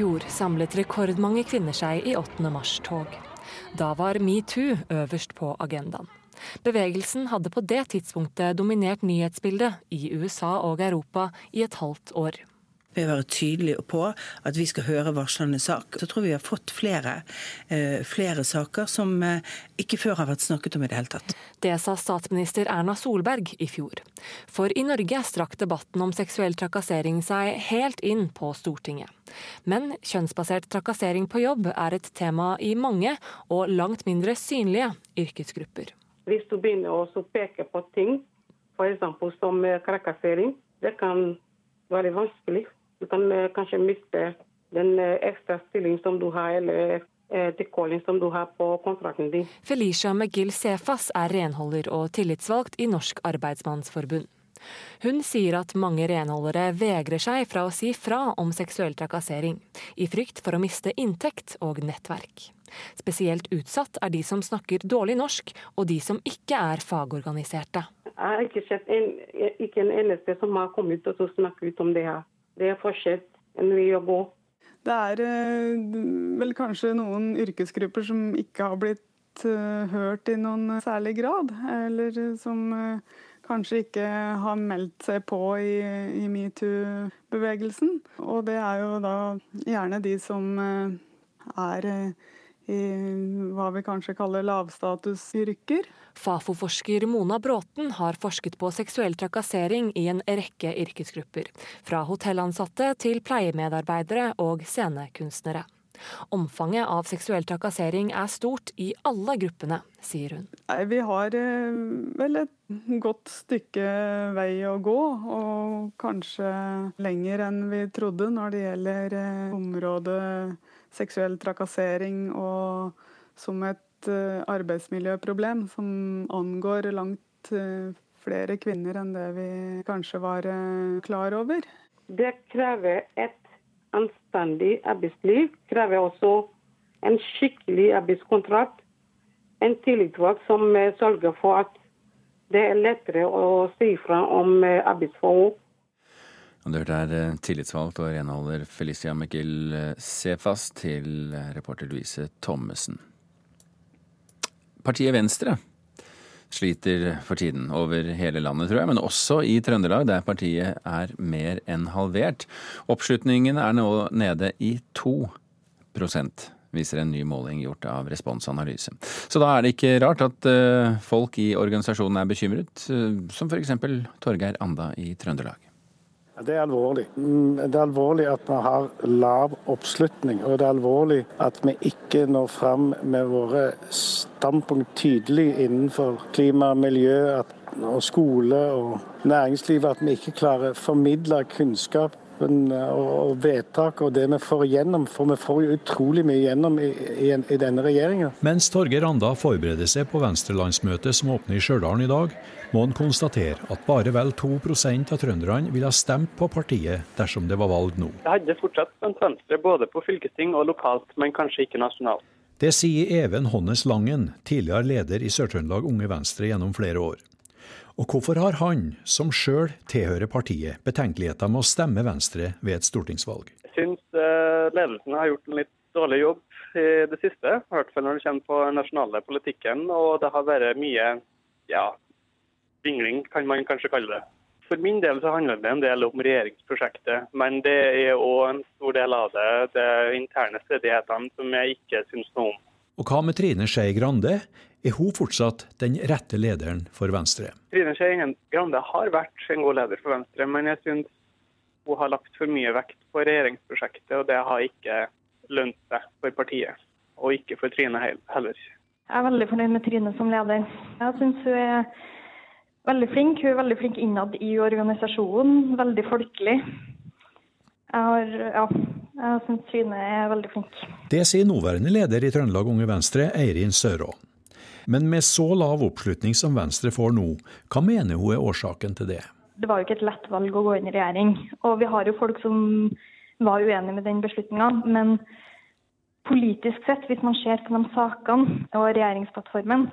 fjor samlet rekordmange kvinner seg i 8. mars-tog. Da var metoo øverst på agendaen. Bevegelsen hadde på det tidspunktet dominert nyhetsbildet i USA og Europa i et halvt år. Vi å være tydelige på at vi skal høre varslende sak. Så tror vi har fått flere, eh, flere saker som eh, ikke før har vært snakket om i det hele tatt. Det sa statsminister Erna Solberg i fjor. For i Norge strakk debatten om seksuell trakassering seg helt inn på Stortinget. Men kjønnsbasert trakassering på jobb er et tema i mange og langt mindre synlige yrkesgrupper. Hvis du begynner å peke på ting, f.eks. som trakassering, det kan være vanskelig. Du kan eh, kanskje miste den eh, ekstra stillingen som du har, eller dekåling eh, som du har på kontrakten din. Felicia McGill Sefas er renholder og tillitsvalgt i Norsk Arbeidsmannsforbund. Hun sier at mange renholdere vegrer seg fra å si fra om seksuell trakassering, i frykt for å miste inntekt og nettverk. Spesielt utsatt er de som snakker dårlig norsk, og de som ikke er fagorganiserte. Jeg har ikke sett en, ikke en eneste som har kommet ut og snakket ut om det her. Det er forskjell en vei å gå. Det er eh, vel kanskje noen yrkesgrupper som ikke har blitt eh, hørt i noen særlig grad. Eller som eh, kanskje ikke har meldt seg på i, i metoo-bevegelsen. Og det er jo da gjerne de som er hva vi kanskje kaller lavstatusyrker. Fafo-forsker Mona Bråten har forsket på seksuell trakassering i en rekke yrkesgrupper. Fra hotellansatte til pleiemedarbeidere og scenekunstnere. Omfanget av seksuell trakassering er stort i alle gruppene, sier hun. Nei, vi har eh, vel et godt stykke vei å gå, og kanskje lenger enn vi trodde når det gjelder eh, området seksuell trakassering og som et uh, arbeidsmiljøproblem som angår langt uh, flere kvinner enn det vi kanskje var uh, klar over. Det krever et anstendig arbeidsliv. krever også en skikkelig arbeidskontrakt. En tillitsvalgt som sørger for at det er lettere å si fra om arbeidsforhold Du hørte her eh, tillitsvalgt og renholder Felicia McGill eh, Sefas til eh, reporter Louise Thommessen. Partiet Venstre sliter for tiden over hele landet, tror jeg, men også i Trøndelag, der partiet er mer enn halvert. Oppslutningen er nå nede i 2% viser en ny måling gjort av Responsanalyse. Så da er det ikke rart at folk i organisasjonen er bekymret, som f.eks. Torgeir Anda i Trøndelag. Det er alvorlig. Mm, det er alvorlig at vi har lav oppslutning. Og det er alvorlig at vi ikke når fram med våre standpunkt tydelig innenfor klima, miljø og skole og næringsliv. At vi ikke klarer å formidle kunnskap og vedtak og det vi får igjennom. For vi får jo utrolig mye igjennom i, i, i denne regjeringa. Mens Torgeir Anda forbereder seg på Venstre-landsmøtet som åpner i Stjørdal i dag, må han konstatere at bare vel 2% av trønderne ville ha stemt på partiet dersom det var valg nå. Det hadde fortsatt stemt Venstre både på fylkesting og lokalt, men kanskje ikke nasjonalt. Det sier Even Hånnes Langen, tidligere leder i Sør-Trøndelag Unge Venstre gjennom flere år. Og hvorfor har han, som sjøl tilhører partiet, betenkeligheter med å stemme Venstre ved et stortingsvalg? Jeg syns uh, ledelsen har gjort en litt dårlig jobb i det siste, i hvert fall når det kommer på nasjonale politikken. Og det har vært mye ja, vingling, kan man kanskje kalle det. For min del så handler det en del om regjeringsprosjektet, men det er òg en stor del av det de interne stridighetene som jeg ikke syns noe om. Og hva med Trine Skei Grande? Er hun fortsatt den rette lederen for Venstre? Trine Skei Grande har vært en god leder for Venstre, men jeg syns hun har lagt for mye vekt på regjeringsprosjektet, og det har ikke lønt seg for partiet. Og ikke for Trine heller. Jeg er veldig fornøyd med Trine som leder. Jeg syns hun er veldig flink. Hun er veldig flink innad i organisasjonen. Veldig folkelig. Jeg har, ja, jeg syns Trine er veldig flink. Det sier nåværende leder i Trøndelag Unge Venstre, Eirin Sørå. Men med så lav oppslutning som Venstre får nå, hva mener hun er årsaken til det? Det var jo ikke et lett valg å gå inn i regjering. Og vi har jo folk som var uenige med den beslutninga. Men politisk sett, hvis man ser på de sakene og regjeringsplattformen,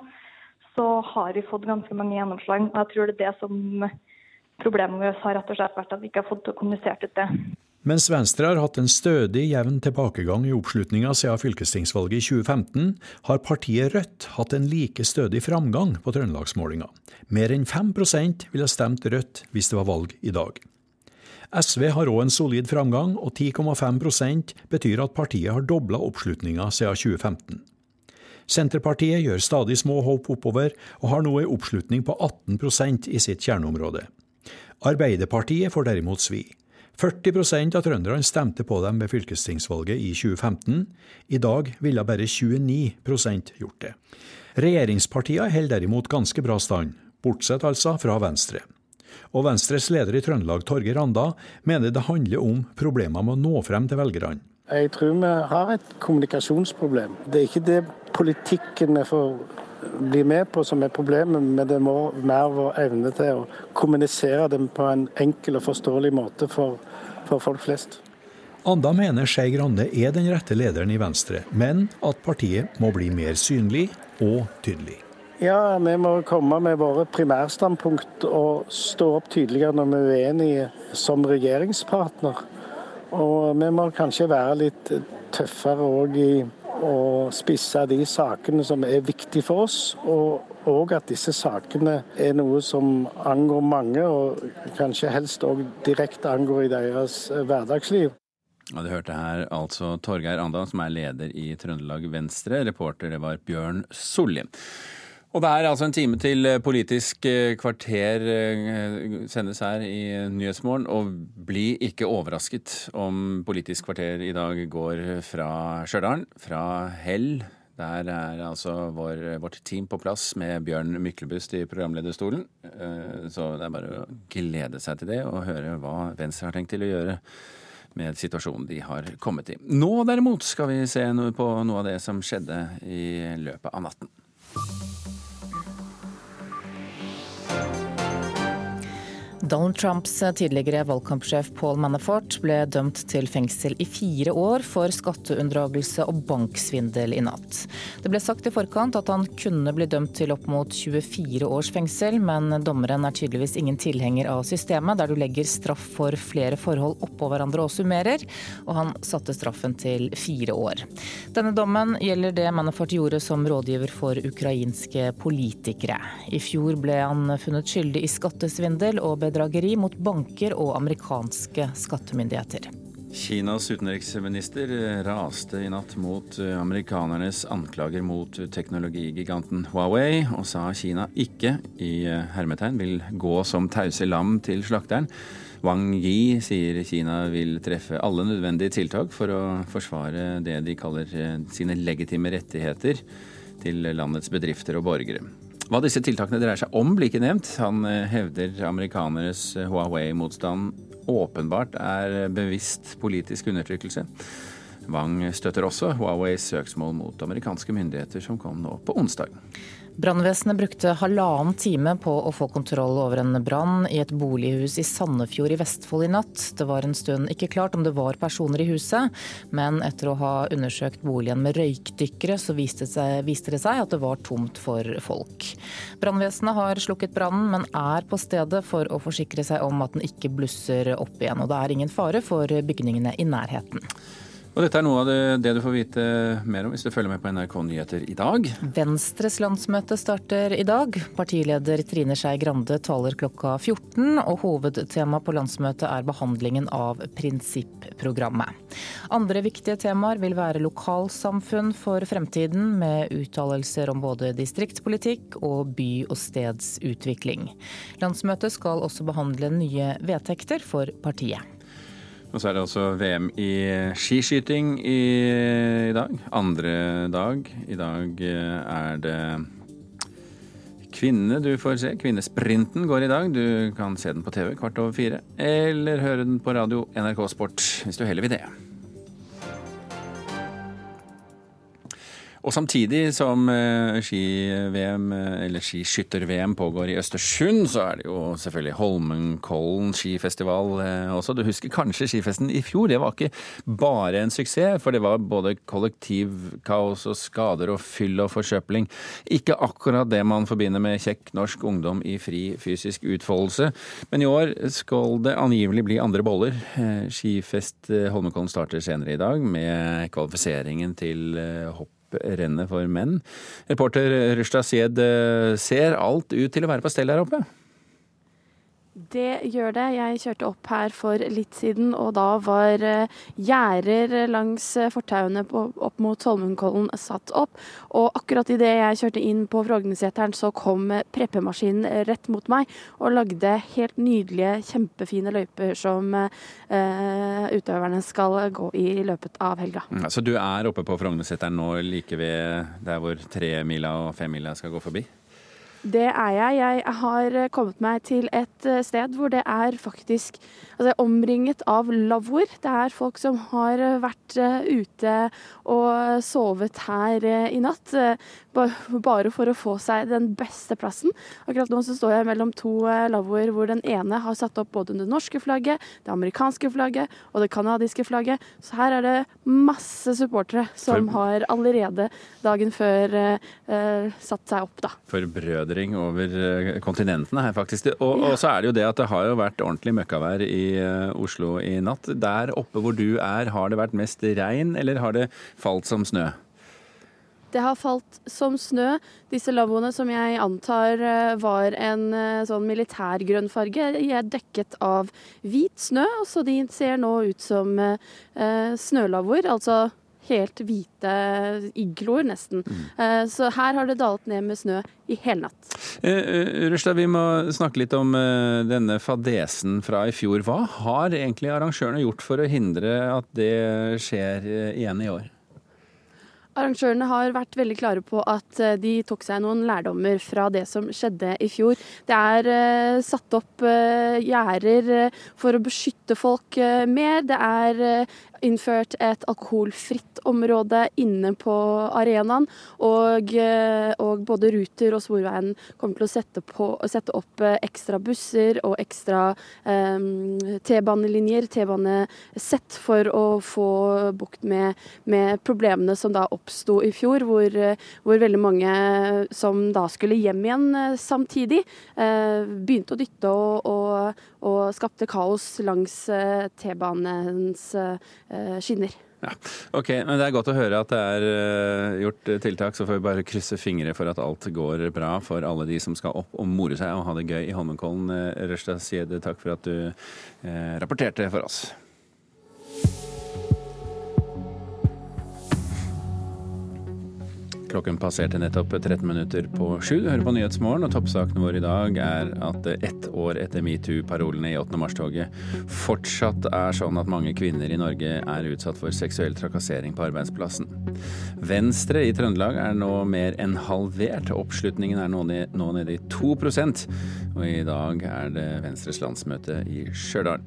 så har vi fått ganske mange gjennomslag. Og jeg tror det er det som problemet oss har rett og slett vært at vi ikke har fått kommunisert ut det. Mens Venstre har hatt en stødig, jevn tilbakegang i oppslutninga siden fylkestingsvalget i 2015, har partiet Rødt hatt en like stødig framgang på trøndelagsmålinga. Mer enn 5% ville stemt Rødt hvis det var valg i dag. SV har òg en solid framgang, og 10,5% betyr at partiet har dobla oppslutninga siden 2015. Senterpartiet gjør stadig små hopp oppover, og har nå en oppslutning på 18% i sitt kjerneområde. Arbeiderpartiet får derimot svi. 40% av trønderne stemte på dem ved fylkestingsvalget i 2015. I dag ville bare 29% gjort det. Regjeringspartiene holder derimot ganske bra stand, bortsett altså fra Venstre. Og Venstres leder i Trøndelag, Torgeir Randa, mener det handler om problemer med å nå frem til velgerne. Jeg tror vi har et kommunikasjonsproblem. Det er ikke det politikken vi får bli med på som er problemet, men det må mer vår evne til å kommunisere dem på en enkel og forståelig måte for, for folk flest. Anda mener Skei Grande er den rette lederen i Venstre, men at partiet må bli mer synlig og tydelig. Ja, vi må komme med våre primærstandpunkt og stå opp tydeligere når vi er uenige som regjeringspartner. Og vi må kanskje være litt tøffere òg i å spisse de sakene som er viktige for oss. Og, og at disse sakene er noe som angår mange, og kanskje helst òg direkte angår i deres hverdagsliv. Og Du hørte her altså Torgeir Andal, som er leder i Trøndelag Venstre. Reporter det var Bjørn Solli. Og det er altså en time til eh, Politisk eh, kvarter eh, sendes her i Nyhetsmorgen. Og bli ikke overrasket om Politisk kvarter i dag går fra Stjørdal, fra Hell. Der er altså vår, vårt team på plass med Bjørn Myklebust i programlederstolen. Så det er bare å glede seg til det og høre hva Venstre har tenkt til å gjøre med situasjonen de har kommet i. Nå derimot skal vi se på noe av det som skjedde i løpet av natten. Donald Trumps tidligere valgkampsjef Paul Manafort ble dømt til fengsel i fire år for skatteunndragelse og banksvindel i natt. Det ble sagt i forkant at han kunne bli dømt til opp mot 24 års fengsel, men dommeren er tydeligvis ingen tilhenger av systemet, der du legger straff for flere forhold oppå hverandre og summerer, og han satte straffen til fire år. Denne dommen gjelder det Manafort gjorde som rådgiver for ukrainske politikere. I fjor ble han funnet skyldig i skattesvindel og bedrageri bedrageri mot banker og amerikanske skattemyndigheter. Kinas utenriksminister raste i natt mot eh, amerikanernes anklager mot teknologigiganten Huawei, og sa Kina ikke, i eh, hermetegn, vil gå som tause lam til slakteren. Wang Yi sier Kina vil treffe alle nødvendige tiltak for å forsvare det de kaller eh, sine legitime rettigheter til landets bedrifter og borgere. Hva disse tiltakene dreier seg om, blir ikke nevnt. Han eh, hevder amerikaneres eh, Huawei-motstand åpenbart er bevisst politisk undertrykkelse. Wang støtter også Huaweis søksmål mot amerikanske myndigheter som kom nå på onsdag. Brannvesenet brukte halvannen time på å få kontroll over en brann i et bolighus i Sandefjord i Vestfold i natt. Det var en stund ikke klart om det var personer i huset, men etter å ha undersøkt boligen med røykdykkere, så viste, seg, viste det seg at det var tomt for folk. Brannvesenet har slukket brannen, men er på stedet for å forsikre seg om at den ikke blusser opp igjen. Og det er ingen fare for bygningene i nærheten. Og dette er noe av det, det, du får vite mer om hvis du følger med på NRK Nyheter i dag. Venstres landsmøte starter i dag. Partileder Trine Skei Grande taler klokka 14, og hovedtema på landsmøtet er behandlingen av prinsipprogrammet. Andre viktige temaer vil være lokalsamfunn for fremtiden, med uttalelser om både distriktspolitikk og by- og stedsutvikling. Landsmøtet skal også behandle nye vedtekter for partiet. Og så er det også VM i skiskyting i, i dag. Andre dag. I dag eh, er det kvinne du får se. Kvinnesprinten går i dag. Du kan se den på TV kvart over fire. Eller høre den på radio NRK Sport, hvis du heller vil det. Og samtidig som eh, ski-VM, eh, eller skiskytter-VM pågår i Østersund, så er det jo selvfølgelig Holmenkollen skifestival eh, også. Du husker kanskje skifesten i fjor? Det var ikke bare en suksess, for det var både kollektivkaos og skader og fyll og forsøpling. Ikke akkurat det man forbinder med kjekk norsk ungdom i fri fysisk utfoldelse. Men i år skal det angivelig bli andre boller. Skifest Holmenkollen starter senere i dag med kvalifiseringen til hopp rennet for menn. Reporter Rushda Sied, eh, ser alt ut til å være på stell der oppe? Det gjør det. Jeg kjørte opp her for litt siden, og da var eh, gjerder langs eh, fortauene opp mot Holmenkollen satt opp. Og akkurat idet jeg kjørte inn på Frognerseteren, så kom preppemaskinen rett mot meg og lagde helt nydelige, kjempefine løyper som uh, utøverne skal gå i i løpet av helga. Mm, så du er oppe på Frognerseteren nå, like ved der hvor tremila og femmila skal gå forbi? Det er jeg. Jeg har kommet meg til et eh, sted hvor det er faktisk altså omringet av lavvoer. Det er folk som har vært eh, ute og sovet her eh, i natt. Bare for å få seg den beste plassen. Akkurat nå så står jeg mellom to lavvoer hvor den ene har satt opp både det norske flagget, det amerikanske flagget og det canadiske flagget. Så her er det masse supportere som har allerede dagen før uh, satt seg opp, da. For brødre utfordring over eh, kontinentene her, faktisk. Og, og, så er det jo det at det har jo vært ordentlig møkkavær i eh, Oslo i natt. Der oppe hvor du er, har det vært mest regn, eller har det falt som snø? Det har falt som snø. Disse lavvoene som jeg antar eh, var en sånn militærgrønn farge, de er dekket av hvit snø, så de ser nå ut som snølavvoer. Altså helt hvite igloer, nesten. Mm. Eh, så her har det dalet ned med snø i hele natt. Eh, eh vi må snakke litt om eh, denne fadesen fra i fjor. Hva har egentlig arrangørene gjort for å hindre at det skjer igjen i år? Arrangørene har vært veldig klare på at de tok seg noen lærdommer fra det som skjedde i fjor. Det er uh, satt opp uh, gjerder for å beskytte folk uh, mer. Det er innført et alkoholfritt område inne på arenaen. Og, og både Ruter og Sporveien kommer til å sette, på, sette opp ekstra busser og ekstra um, T-banelinjer, T-banesett, for å få bukt med, med problemene som da oppsto i fjor, hvor, hvor, veldig mange som da skulle hjem igjen eh, samtidig, eh, begynte å dytte og, og, og skapte kaos langs eh, T-banens skinner. Ja, ok, men Det er godt å høre at det er gjort tiltak, så får vi bare krysse fingre for at alt går bra for alle de som skal opp og more seg og ha det gøy i Holmenkollen. Røsta Siede, takk for at du rapporterte for oss. Klokken passerte nettopp 13 minutter på sju. Du hører på Nyhetsmorgen, og toppsakene våre i dag er at ett år etter metoo-parolene i 8. mars-toget fortsatt er sånn at mange kvinner i Norge er utsatt for seksuell trakassering på arbeidsplassen. Venstre i Trøndelag er nå mer enn halvert. Oppslutningen er nå nede i 2 og i dag er det Venstres landsmøte i Stjørdal.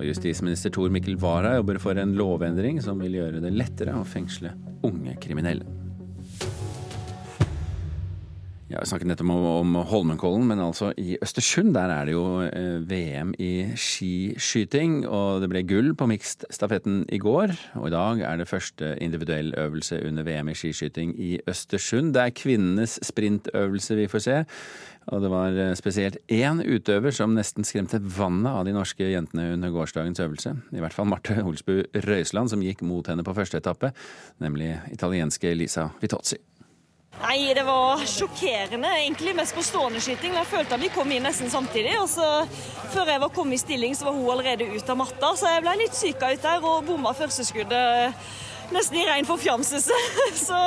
Justisminister Tor Mikkel Wara jobber for en lovendring som vil gjøre det lettere å fengsle unge kriminelle. Ja, Vi snakket nettopp om, om Holmenkollen, men altså i Østersund der er det jo eh, VM i skiskyting. Og det ble gull på mixed-stafetten i går. Og i dag er det første individuell øvelse under VM i skiskyting i Østersund. Det er kvinnenes sprintøvelse vi får se. Og det var eh, spesielt én utøver som nesten skremte vannet av de norske jentene under gårsdagens øvelse. I hvert fall Marte Holsbu Røisland, som gikk mot henne på første etappe, nemlig italienske Lisa Vitozzi. Nei, Det var sjokkerende, egentlig mest på stående skyting. Jeg følte at vi kom inn nesten samtidig. og så Før jeg var kommet i stilling, så var hun allerede ute av matta. Så jeg ble litt psyka ut der og bomma førsteskuddet nesten i rein forfjamselse. Så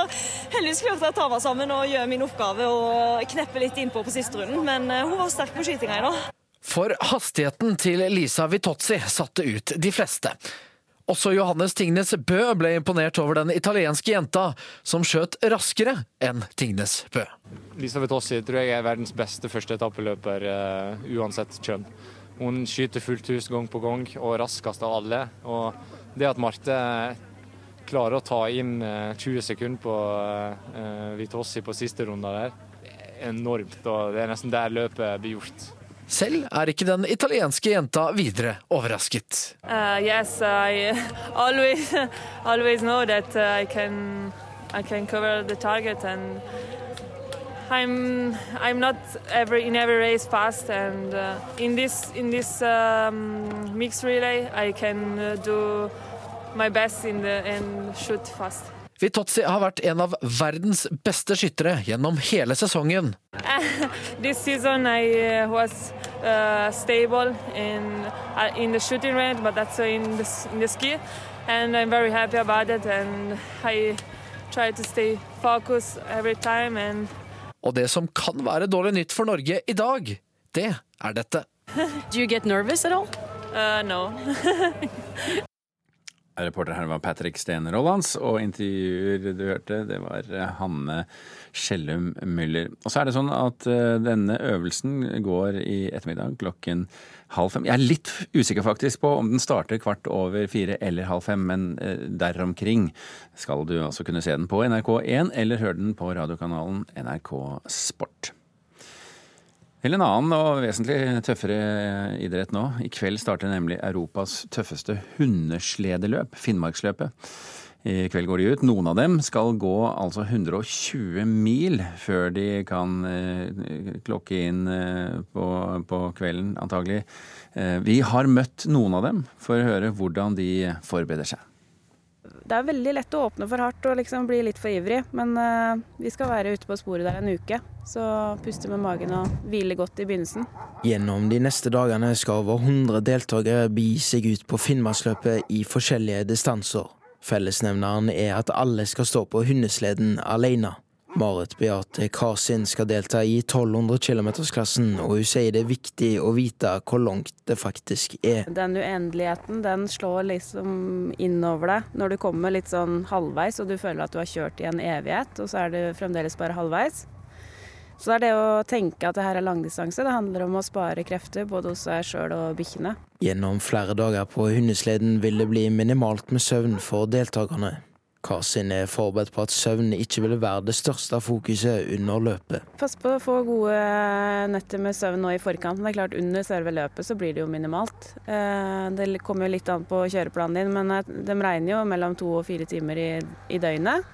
heldigvis klarte jeg å ta meg sammen og gjøre min oppgave og kneppe litt innpå på siste runden. Men eh, hun var sterk på skytinga i dag. For hastigheten til Lisa Vitozzi satte ut de fleste. Også Johannes Tingnes Bø ble imponert over den italienske jenta som skjøt raskere enn Tingnes Bø. Lisa Vitossi tror jeg er verdens beste førsteetappeløper uh, uansett kjønn. Hun skyter fullt hus gang på gang og raskest av alle. Og det at Marte klarer å ta inn 20 sekunder på Vitossi på siste runde der, er enormt. og Det er nesten der løpet blir gjort. Selv er ikke den italienske jenta videre overrasket. Uh, yes, I always, always know that uh, I can, I can cover the target and I'm, I'm not every, in every race fast and uh, in this, in this um, mixed relay I can uh, do my best in the, and shoot fast. Vitozzi har vært en av verdens beste skyttere gjennom hele sesongen. this season I uh, was uh, stable in, uh, in the shooting range, but that's in the, in the ski. And I'm very happy about it. And I try to stay focused every time. And Og det som kan være dårlig nytt for Norge i dag, det er dette. Do you get nervous at all? Uh, no. Reporter her var Patrick Steen Rollands, og intervjuer du hørte, det var eh, Hanne Skjellum Müller. Og så er det sånn at eh, denne øvelsen går i ettermiddag klokken halv fem. Jeg er litt usikker faktisk på om den starter kvart over fire eller halv fem, men eh, deromkring skal du altså kunne se den på NRK1 eller høre den på radiokanalen NRK Sport. Til en annen og vesentlig tøffere idrett nå. I kveld starter nemlig Europas tøffeste hundesledeløp, Finnmarksløpet. I kveld går de ut. Noen av dem skal gå altså 120 mil før de kan eh, klokke inn eh, på, på, kvelden, antagelig. Eh, vi har møtt noen av dem for å høre hvordan de forbereder seg. Det er veldig lett å åpne for hardt og liksom bli litt for ivrig, men uh, vi skal være ute på sporet der en uke. Så puste med magen og hvile godt i begynnelsen. Gjennom de neste dagene skal over 100 deltakere begi seg ut på Finnmarksløpet i forskjellige distanser. Fellesnevneren er at alle skal stå på hundesleden alene. Marit Beate Karsin skal delta i 1200 km-klassen, og hun sier det er viktig å vite hvor langt det faktisk er. Den uendeligheten den slår liksom innover deg når du kommer litt sånn halvveis og du føler at du har kjørt i en evighet, og så er du fremdeles bare halvveis. Så det er det å tenke at det her er langdistanse. Det handler om å spare krefter både hos seg sjøl og bikkjene. Gjennom flere dager på hundesleden vil det bli minimalt med søvn for deltakerne. Kasin er forberedt på at søvn ikke ville være det største fokuset under løpet. Pass på å få gode netter med søvn nå i forkant, men det er klart under selve løpet så blir det jo minimalt. Eh, det kommer jo litt an på kjøreplanen din, men eh, de regner jo mellom to og fire timer i, i døgnet.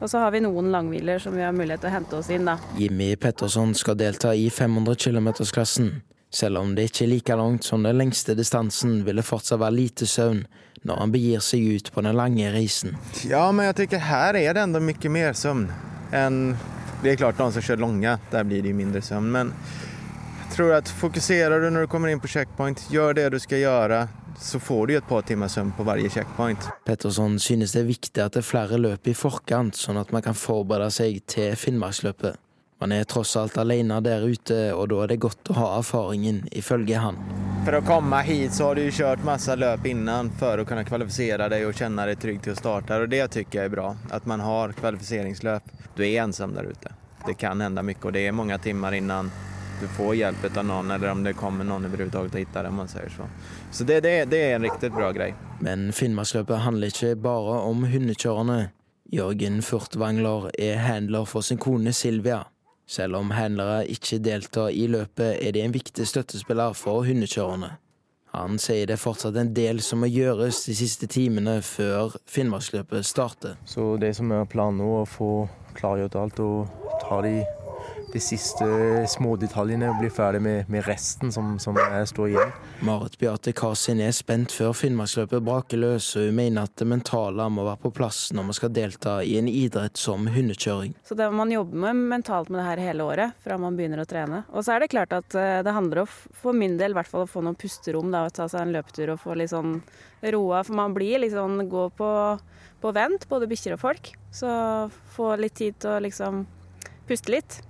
Og så har vi noen langhviler som vi har mulighet til å hente oss inn, da. Jimmy Petterson skal delta i 500 km-klassen. Selv om det ikke er like langt som den lengste distansen, vil det fortsatt være lite søvn når han begir seg ut på den lange reisen. Ja, men jeg tenker her er det enda mye mer søvn enn Det er klart, noen som kjører lange, der blir det jo mindre søvn. Men jeg tror at fokuserer du når du kommer inn på checkpoint, gjør det du skal gjøre, så får du et par timer søvn på hver checkpoint. Petterson synes det er viktig at det er flere løp i forkant, sånn at man kan forberede seg til Finnmarksløpet. Man er tross alt alene der ute, og da er det godt å ha erfaringen, ifølge han. For å komme hit så har du kjørt masse løp innan for å kunne kvalifisere deg og kjenne deg trygg til å starte. Og det syns jeg er bra, at man har kvalifiseringsløp. Du er ensom der ute. Det kan hende mye, og det er mange timer innan du får hjelp av noen, eller om det kommer noen overhodet og finner sier så. Så det, det, det er en riktig bra greie. Men Finnmarksløpet handler ikke bare om hundekjørerne. Jørgen Furtvangler er handler for sin kone Silvia. Selv om handlere ikke deltar i løpet, er de en viktig støttespiller for hundekjørerne. Han sier det er fortsatt en del som må gjøres de siste timene før Finnmarksløpet starter. Så det som er planen nå, er å få klargjort alt og ta de de siste smådetaljene og bli ferdig med, med resten som, som står igjen. Marit Beate Karsin er spent før Finnmarksløpet braker løs, og hun mener at det mentale må være på plass når man skal delta i en idrett som hundekjøring. Så det man jobber med mentalt med det her hele året, fra man begynner å trene. Og så er det klart at eh, det handler om, for min del, i hvert fall å få noen pusterom, da, ta seg en løpetur og få litt sånn roa. For man blir liksom gå på, på vent, både bikkjer og folk. Så få litt tid til å liksom puste litt.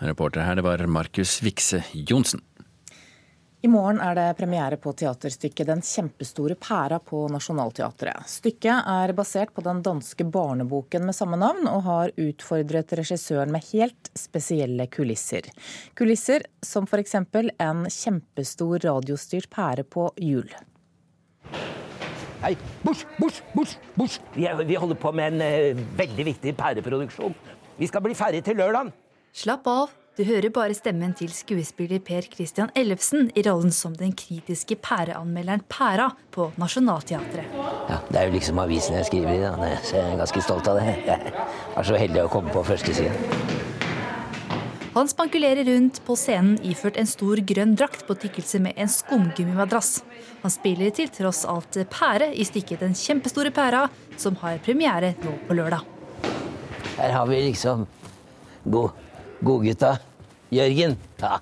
Reporter her, det var Markus Vikse Johnsen. I morgen er det premiere på teaterstykket 'Den kjempestore pæra' på Nationaltheatret. Stykket er basert på den danske barneboken med samme navn, og har utfordret regissøren med helt spesielle kulisser. Kulisser som f.eks. en kjempestor radiostyrt pære på hjul. Hei, bors, bors, bors, bors. Vi, er- vi holder på med en eh, veldig viktig pæreproduksjon. Vi skal bli ferdig til lørdag. Slapp av, du hører bare stemmen til skuespiller Per Christian Ellefsen i rollen som den kritiske pæreanmelderen Pæra på Nationaltheatret. Ja, det er jo liksom avisen jeg skriver i, da. Jeg er ganske stolt av det. Jeg er så heldig å komme på førstesida. Han spankulerer rundt på scenen iført en stor grønn drakt på tykkelse med en skumgummimadrass. Han spiller til tross alt pære i stykket Den kjempestore pæra, som har premiere nå på lørdag. Her har vi liksom god, godgutta. Jørgen. Ja,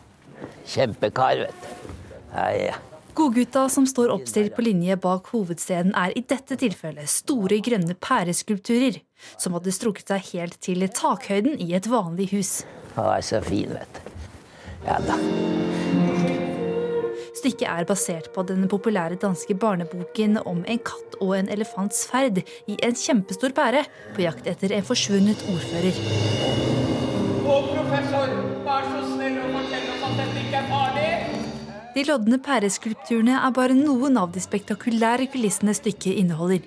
kjempekar, vet du. Ja, ja. Godgutta som står oppstilt på linje bak hovedscenen, er i dette tilfellet store grønne pæreskulpturer, som hadde strukket seg helt til takhøyden i et vanlig hus. Han er så fin, vet du. Ja da. Stykket er basert på den populære danske barneboken om en katt og en elefants ferd i en kjempestor pære på jakt etter en forsvunnet ordfører. Og professor, vær så snill å fortelle oss at dette ikke er farlig. De lodne pæreskulpturene er bare noen av de spektakulære kulissene stykket inneholder.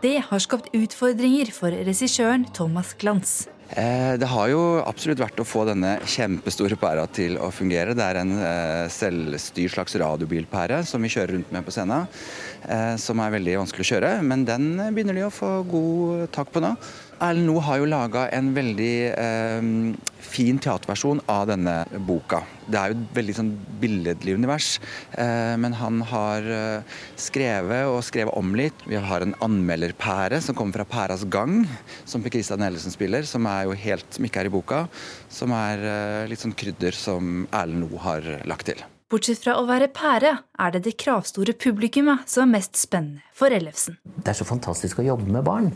Det har skapt utfordringer for regissøren Thomas Glantz. Eh, Det har jo absolutt vært å få denne kjempestore pæra til å fungere. Det er en eh, selvstyrt slags radiobilpære som vi kjører rundt med på scenen. eh, Som er veldig vanskelig å kjøre, men den begynner de å få god tak på nå. Erlend Loe har jo laga en veldig eh, fin teaterversjon av denne boka. Det er jo et veldig sånn billedlig univers, eh, men han har eh, skrevet og skrevet om litt. Vi har en anmelderpære som kommer fra Pæras gang, som Per Christian Ellesen spiller, som, er jo helt, som ikke er i boka. Som er eh, litt sånn krydder som Erlend Loe har lagt til. Bortsett fra å være pære, er det det kravstore publikummet som er mest spennende for Ellefsen. Det er så fantastisk å jobbe med barn.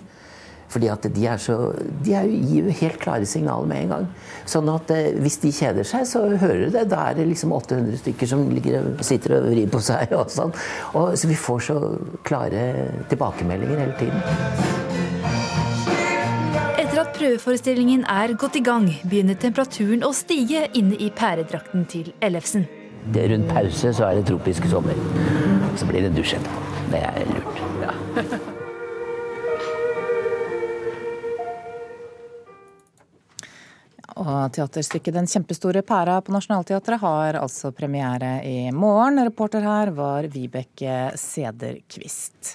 Fordi at de, er så, de er jo, gir jo helt klare signaler med en gang. Sånn at eh, hvis de kjeder seg, så hører du det. Da er det liksom 800 stykker som ligger, sitter og vrir på seg. Og sånn. Og, så vi får så klare tilbakemeldinger hele tiden. Etter at prøveforestillingen er gått i gang, begynner temperaturen å stige inne i pæredrakten til Ellefsen. Det er rundt pause så er det tropisk sommer. Så blir det dusj etterpå. Det er lurt. Ja. Og teaterstykket Den kjempestore pæra på Nationaltheatret har altså premiere i morgen. Reporter her var Vibeke Sederquist.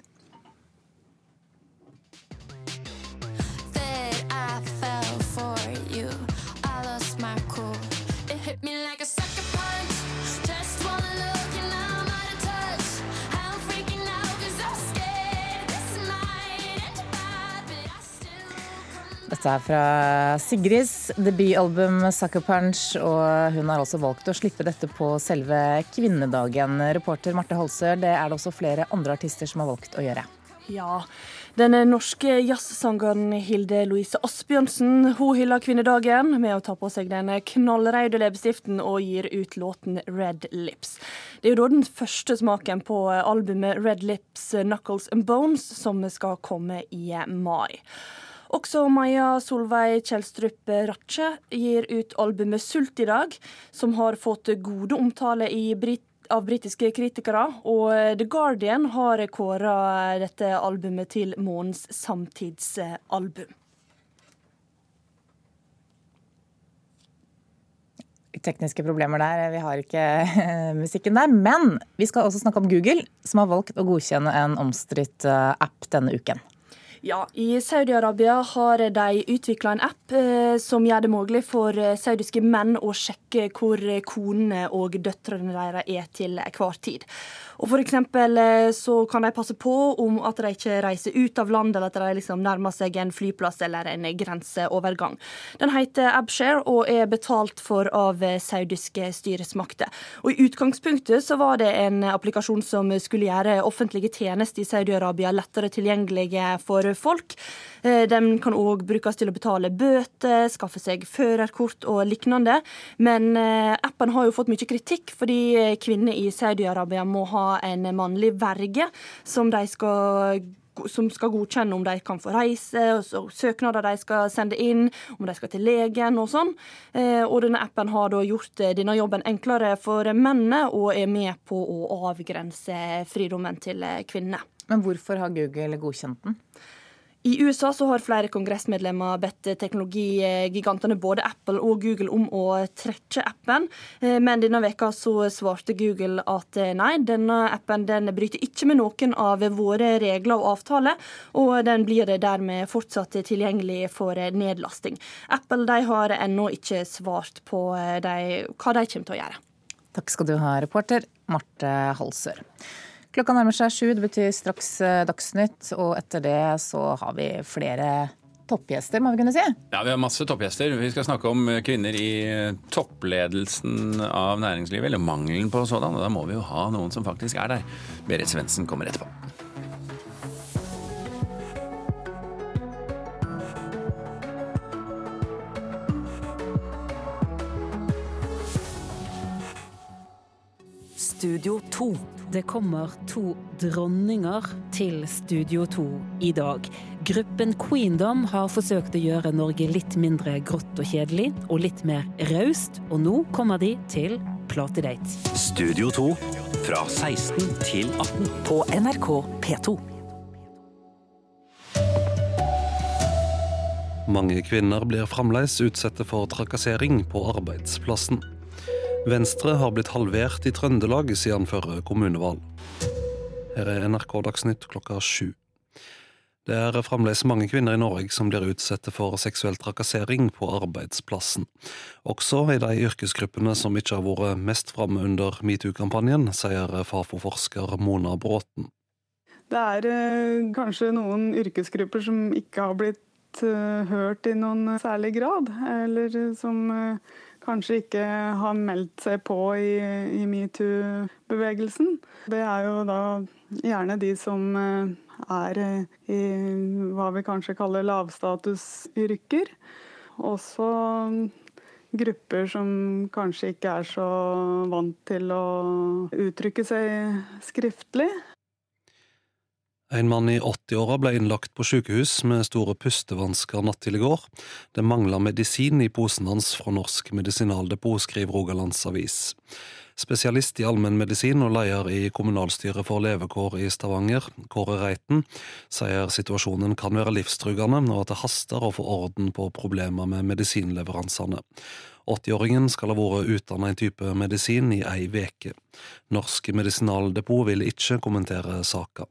Dette er fra Sigrids debutalbum 'Sucker Punch', og hun har også valgt å slippe dette på selve kvinnedagen. Reporter Marte Holsør, det er det også flere andre artister som har valgt å gjøre. Ja. Den norske jazzsangeren Hilde Louise Asbjørnsen hun hyller kvinnedagen med å ta på seg den knallrøde leppestiften og gir ut låten Red Lips. Det er jo da den første smaken på albumet Red Lips Knuckles and Bones som skal komme i mai. Også Maja Solveig Kjelstrup Ratche gir ut albumet Sult i dag, som har fått gode omtale i Brit av britiske kritikere, og The Guardian har kåra dette albumet til månedens samtidsalbum. Tekniske problemer der, vi har ikke musikken der. Men vi skal også snakke om Google, som har valgt å godkjenne en omstridt eh, app denne uken. Ja, I Saudi-Arabia har de utvikla en app eh, som gjør det mulig for eh, saudiske menn å sjekke hvor eh, konene og døtrene deres er til hver tid. Og for eksempel så kan de passe på om at de ikke reiser ut av landet, eller at de liksom nærmer seg en flyplass eller en grenseovergang. Den heter Abshare og er betalt for av saudiske styresmakter. Og I utgangspunktet så var det en applikasjon som skulle gjøre offentlige tjenester i Saudi-Arabia lettere tilgjengelige for folk. De Den kan òg brukes til å betale bøter, skaffe seg førerkort og lignende. Men eh, appen har jo fått mye kritikk, fordi eh, kvinner i Saudi-Arabia må ha en mannlig verge som de skal som skal godkjenne om de kan få reise, og søknader de skal sende inn, om de skal til legen og sånn. Eh, Og denne appen har da gjort eh, denne jobben enklere for mennene, og er med på å avgrense fridommen til eh, kvinnene. Men hvorfor har Google godkjent den? I USA så har flere kongressmedlemmer bedt teknologigigantene både Apple og Google om å trekke appen, Eh, men denne veka så svarte Google at eh, nei, denne appen den bryter ikke med noen av våre regler og avtaler, og den blir dermed fortsatt tilgjengelig for nedlasting. Apple de har ennå ikke svart på eh, de, hva de kommer til å gjøre. Takk skal du ha, reporter Marte Halsør. Klokka nærmer seg sju, det betyr straks eh, Dagsnytt. Og etter det så har vi flere toppgjester, må vi kunne si. Ja, Vi har masse toppgjester. Vi skal snakke om kvinner i toppledelsen av næringslivet, eller mangelen på sådan. Og da må vi jo ha noen som faktisk er der. Berit Svendsen kommer etterpå. Studio 2. Det kommer to dronninger til Studio 2 i dag. Gruppen Queendom har forsøkt å gjøre Norge litt mindre grått og kjedelig, og litt mer raust, og nå kommer de til Platedate. Studio 2 fra 16 til 18 På NRK P2. Mange kvinner blir fremdeles utsatt for trakassering på arbeidsplassen. Venstre har blitt halvert i Trøndelag siden førre kommunevalg. Her er NRK Dagsnytt klokka sju. Det er fremdeles mange kvinner i Norge som blir utsatt for seksuell trakassering på arbeidsplassen. Også i de yrkesgruppene som ikke har vært mest framme under metoo-kampanjen, sier Fafo-forsker Mona Bråten. Det er eh, kanskje noen yrkesgrupper som ikke har blitt eh, hørt i noen særlig grad, eller eh, som kanskje ikke har meldt seg på i, i metoo-bevegelsen. Det er jo da gjerne de som eh, er i hva vi kanskje kaller lavstatusyrker. Også grupper som kanskje ikke er så vant til å uttrykke seg skriftlig. En mann i 80-åra ble innlagt på sykehus med store pustevansker natt til i går. Det mangla medisin i posen hans fra Norsk Medisinaldepot, skriver Rogalands Avis. Spesialist i allmennmedisin og leder i kommunalstyret for levekår i Stavanger, Kåre Reiten, sier situasjonen kan være livstruende, og at det haster å få orden på problemer med medisinleveransene. 80-åringen skal ha vært uten en type medisin i ei veke. Norsk Medisinaldepot vil ikke kommentere saka.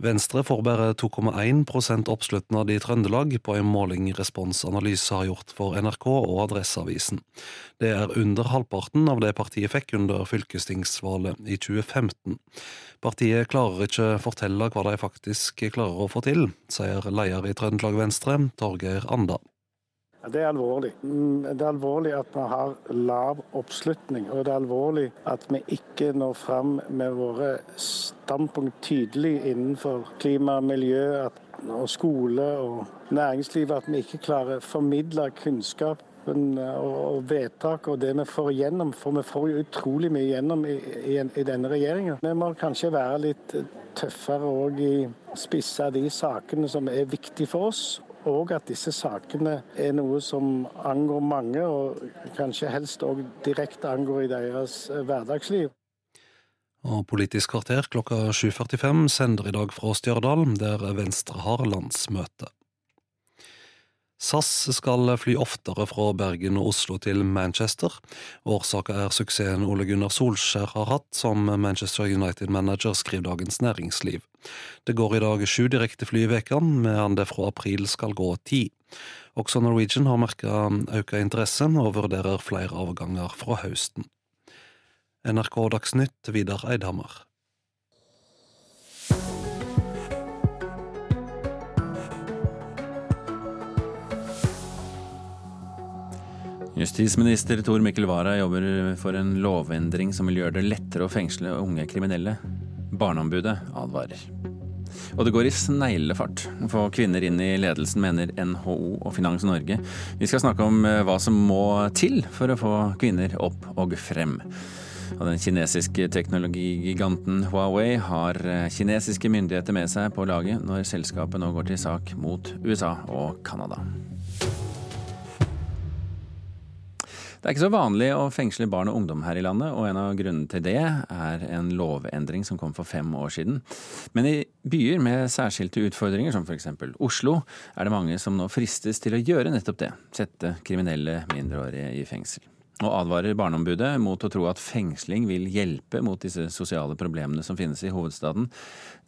Venstre får bare 2,1% oppslutnad i Trøndelag på en måling Respons Analyse har gjort for NRK og Adresseavisen. Det er under halvparten av det partiet fikk under fylkestingsvalget i 2015. Partiet klarer ikke fortelle hva de faktisk klarer å få til, sier leder i Trøndelag Venstre, Torgeir Anda. Det er alvorlig. Mm, Det er alvorlig at vi har lav oppslutning. Og det er alvorlig at vi ikke når fram med våre standpunkt tydelig innenfor klima, miljø og skole og næringsliv. At vi ikke klarer å formidle kunnskapen og og vedtak og det vi får igjennom. For vi får jo utrolig mye igjennom i, i, i denne regjeringa. Vi må kanskje være litt tøffere og spisse de sakene som er viktige for oss og at disse sakene er noe som angår mange, og kanskje helst òg direkte angår i deres eh, hverdagsliv. Og Politisk kvarter klokka 7.45 sender i dag fra Stjørdal, der Venstre har landsmøte. SAS skal fly oftere fra Bergen og Oslo til Manchester. Årsaken er suksessen Ole Gunnar Solskjær har hatt som Manchester United-manager, skriver Dagens Næringsliv. Det går i dag sju direktefly i veken, medan det fra april skal gå ti. Også Norwegian har merka økt interesse og vurderer flere avganger fra høsten. NRK Dagsnytt, Vidar Eidhammer. Justisminister Tor Mikkel Wara jobber for en lovendring som vil gjøre det lettere å fengsle unge kriminelle. Barneombudet advarer. Og det går i sneglefart få kvinner inn i ledelsen, mener NHO og Finans Norge. Vi skal snakke om eh, hva som må til for å få kvinner opp og frem. Og den kinesiske teknologigiganten Huawei har eh, kinesiske myndigheter med seg på laget når selskapet nå går til sak mot USA og Canada. Det er ikke så vanlig å fengsle barn og ungdom her i landet, og en av grunnene til det er en lovendring som kom for fem år siden. Men i byer med særskilte utfordringer, som f.eks. Oslo, er det mange som nå fristes til å gjøre nettopp det, sette kriminelle mindreårige i fengsel. Og advarer Barneombudet mot å tro at fengsling vil hjelpe mot disse sosiale problemene som finnes i hovedstaden.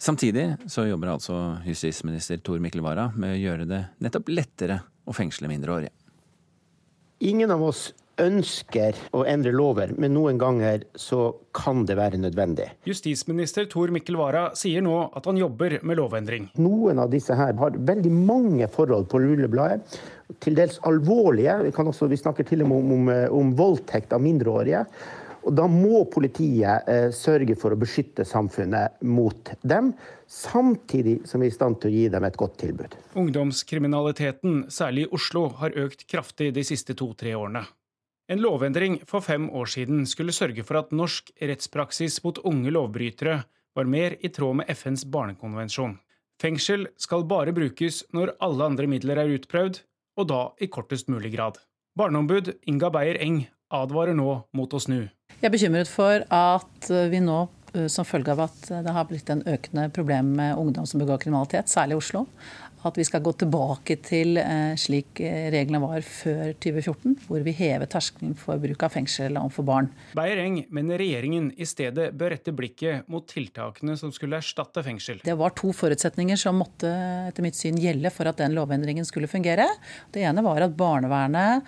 Samtidig så jobber altså justisminister Tor Mikkel Wara med å gjøre det nettopp lettere å fengsle mindreårige. Ingen av oss ønsker å endre lover, men noen ganger så kan det være nødvendig. Justisminister Tor Mikkel Wara sier nå at han jobber med lovendring. Noen av disse her har veldig mange forhold på rullebladet, til dels alvorlige. Vi, kan også, vi snakker til og med om, om, om voldtekt av mindreårige. Og Da må politiet eh, sørge for å beskytte samfunnet mot dem, samtidig som vi er i stand til å gi dem et godt tilbud. Ungdomskriminaliteten, særlig i Oslo, har økt kraftig de siste to-tre årene. En lovendring for fem år siden skulle sørge for at norsk rettspraksis mot unge lovbrytere var mer i tråd med FNs barnekonvensjon. Fengsel skal bare brukes når alle andre midler er utprøvd, og da i kortest mulig grad. Barneombud Inga Beyer Eng advarer nå mot å snu. Jeg er bekymret for at vi nå, eh, som følge av at det har blitt en økende problem med ungdom som begår kriminalitet, særlig i Oslo, at vi skal gå tilbake til eh, slik reglene var før 2014, hvor vi hever terskelen for bruk av fengsel overfor barn. Beyer Eng mener regjeringen i stedet bør rette blikket mot tiltakene som skulle erstatte fengsel. Det var to forutsetninger som måtte etter mitt syn gjelde for at den lovendringen skulle fungere. Det ene var at barnevernet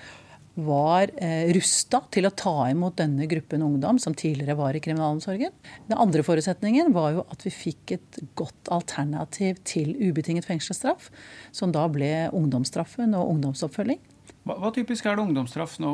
var eh, rusta til å ta imot denne gruppen ungdom som tidligere var i kriminalomsorgen. Den andre forutsetningen var jo at vi fikk et godt alternativ til ubetinget fengselsstraff, som da ble ungdomsstraffen og ungdomsoppfølging. Hva, hva typisk er det ungdomsstraff nå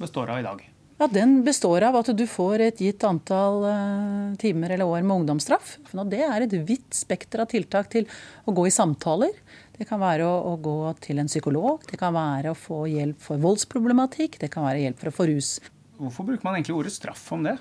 består av i dag? Ja, Den består av at du får et gitt antall uh, timer eller år med ungdomsstraff. Og det er et vidt spekter av tiltak til å gå i samtaler. Det kan være å, å, gå til en psykolog, det kan være å få hjelp for voldsproblematikk, det kan være hjelp for å få rus. Hvorfor bruker man egentlig ordet straff om det?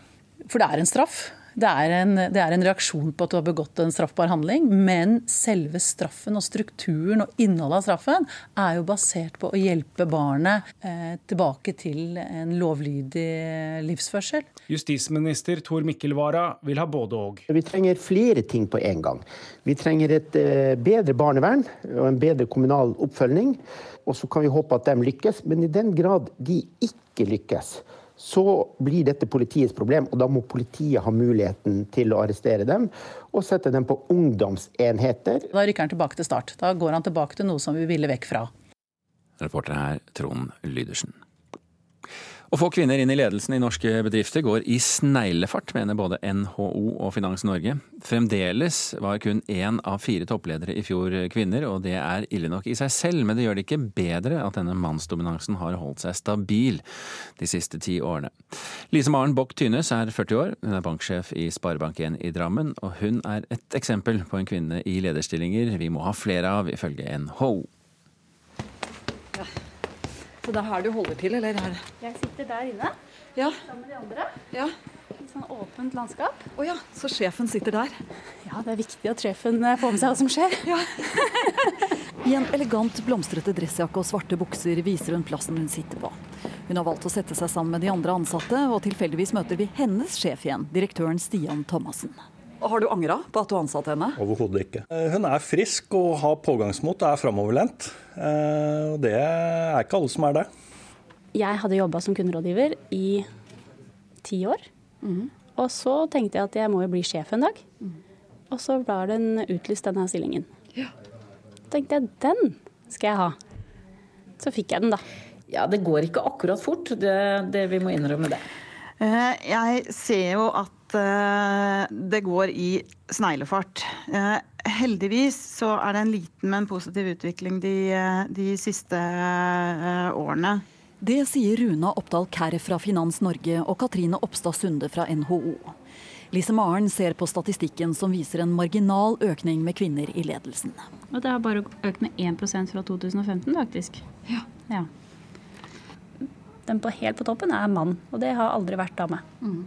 For det er en straff. Det er, en, det er, en, reaksjon på at du har begått en straffbar handling, men selve straffen og strukturen og innholdet av straffen er jo basert på å hjelpe barnet eh, tilbake til en lovlydig livsførsel. Justisminister Tor Mikkel Wara vil ha både og. Vi trenger flere ting på en gang. Vi trenger et eh, bedre barnevern og en bedre kommunal oppfølging. Og så kan vi håpe at de lykkes, men i den grad de ikke lykkes, så blir dette politiets problem, og da må politiet ha muligheten til å arrestere dem og sette dem på ungdomsenheter. Da rykker han tilbake til start. Da går han tilbake til noe som vi ville vekk fra. Reporter her Trond Lydersen. Å få kvinner inn i ledelsen i norske bedrifter går i sneglefart, mener både NHO og Finans Norge. Fremdeles var kun én av fire toppledere i fjor kvinner, og det er ille nok i seg selv, men det gjør det ikke bedre at denne mannsdominansen har holdt seg stabil de siste ti årene. Lise Maren Bock Tynes er 40 år, hun er banksjef i Sparebank1 i Drammen, og hun er et eksempel på en kvinne i lederstillinger vi må ha flere av, ifølge NHO. Så det er her du holder til, eller her? Jeg sitter der inne ja. sammen med de andre. Ja. Litt sånn åpent landskap. Å oh, ja, så sjefen sitter der? Ja, det er viktig at sjefen eh, får med seg hva som skjer. Ja. I en elegant, blomstrete dressjakke og svarte bukser viser hun plassen hun sitter på. Hun har valgt å sette seg sammen med de andre ansatte, og tilfeldigvis møter vi hennes sjef igjen, direktøren Stian Thomassen. Har du angra på at du ansatte henne? Overhodet ikke. Eh, hun er frisk og har pågangsmot og er framoverlent. Eh, og det er ikke alle som er det. Jeg hadde jobba som kunderådgiver i ti år. Mm. Og så tenkte jeg at jeg må jo bli sjef en dag. Mm. Og så var den utlyst, denne stillingen. Ja. Så tenkte jeg den skal jeg ha. Så fikk jeg den, da. Ja, det går ikke akkurat fort. Det, det vi må innrømme det. Eh, jeg ser jo at det går i sneglefart. Eh, heldigvis så er det en liten, men positiv utvikling de, de siste eh, årene. Det sier Runa Oppdal Kær fra Finans Norge og Katrine Oppstad Sunde fra NHO. Lise Maren ser på statistikken som viser en marginal økning med kvinner i ledelsen. Og det har bare økt med 1% fra 2015, faktisk. Ja. ja. Den på, helt på toppen er mann, og det har aldri vært dame. Mm.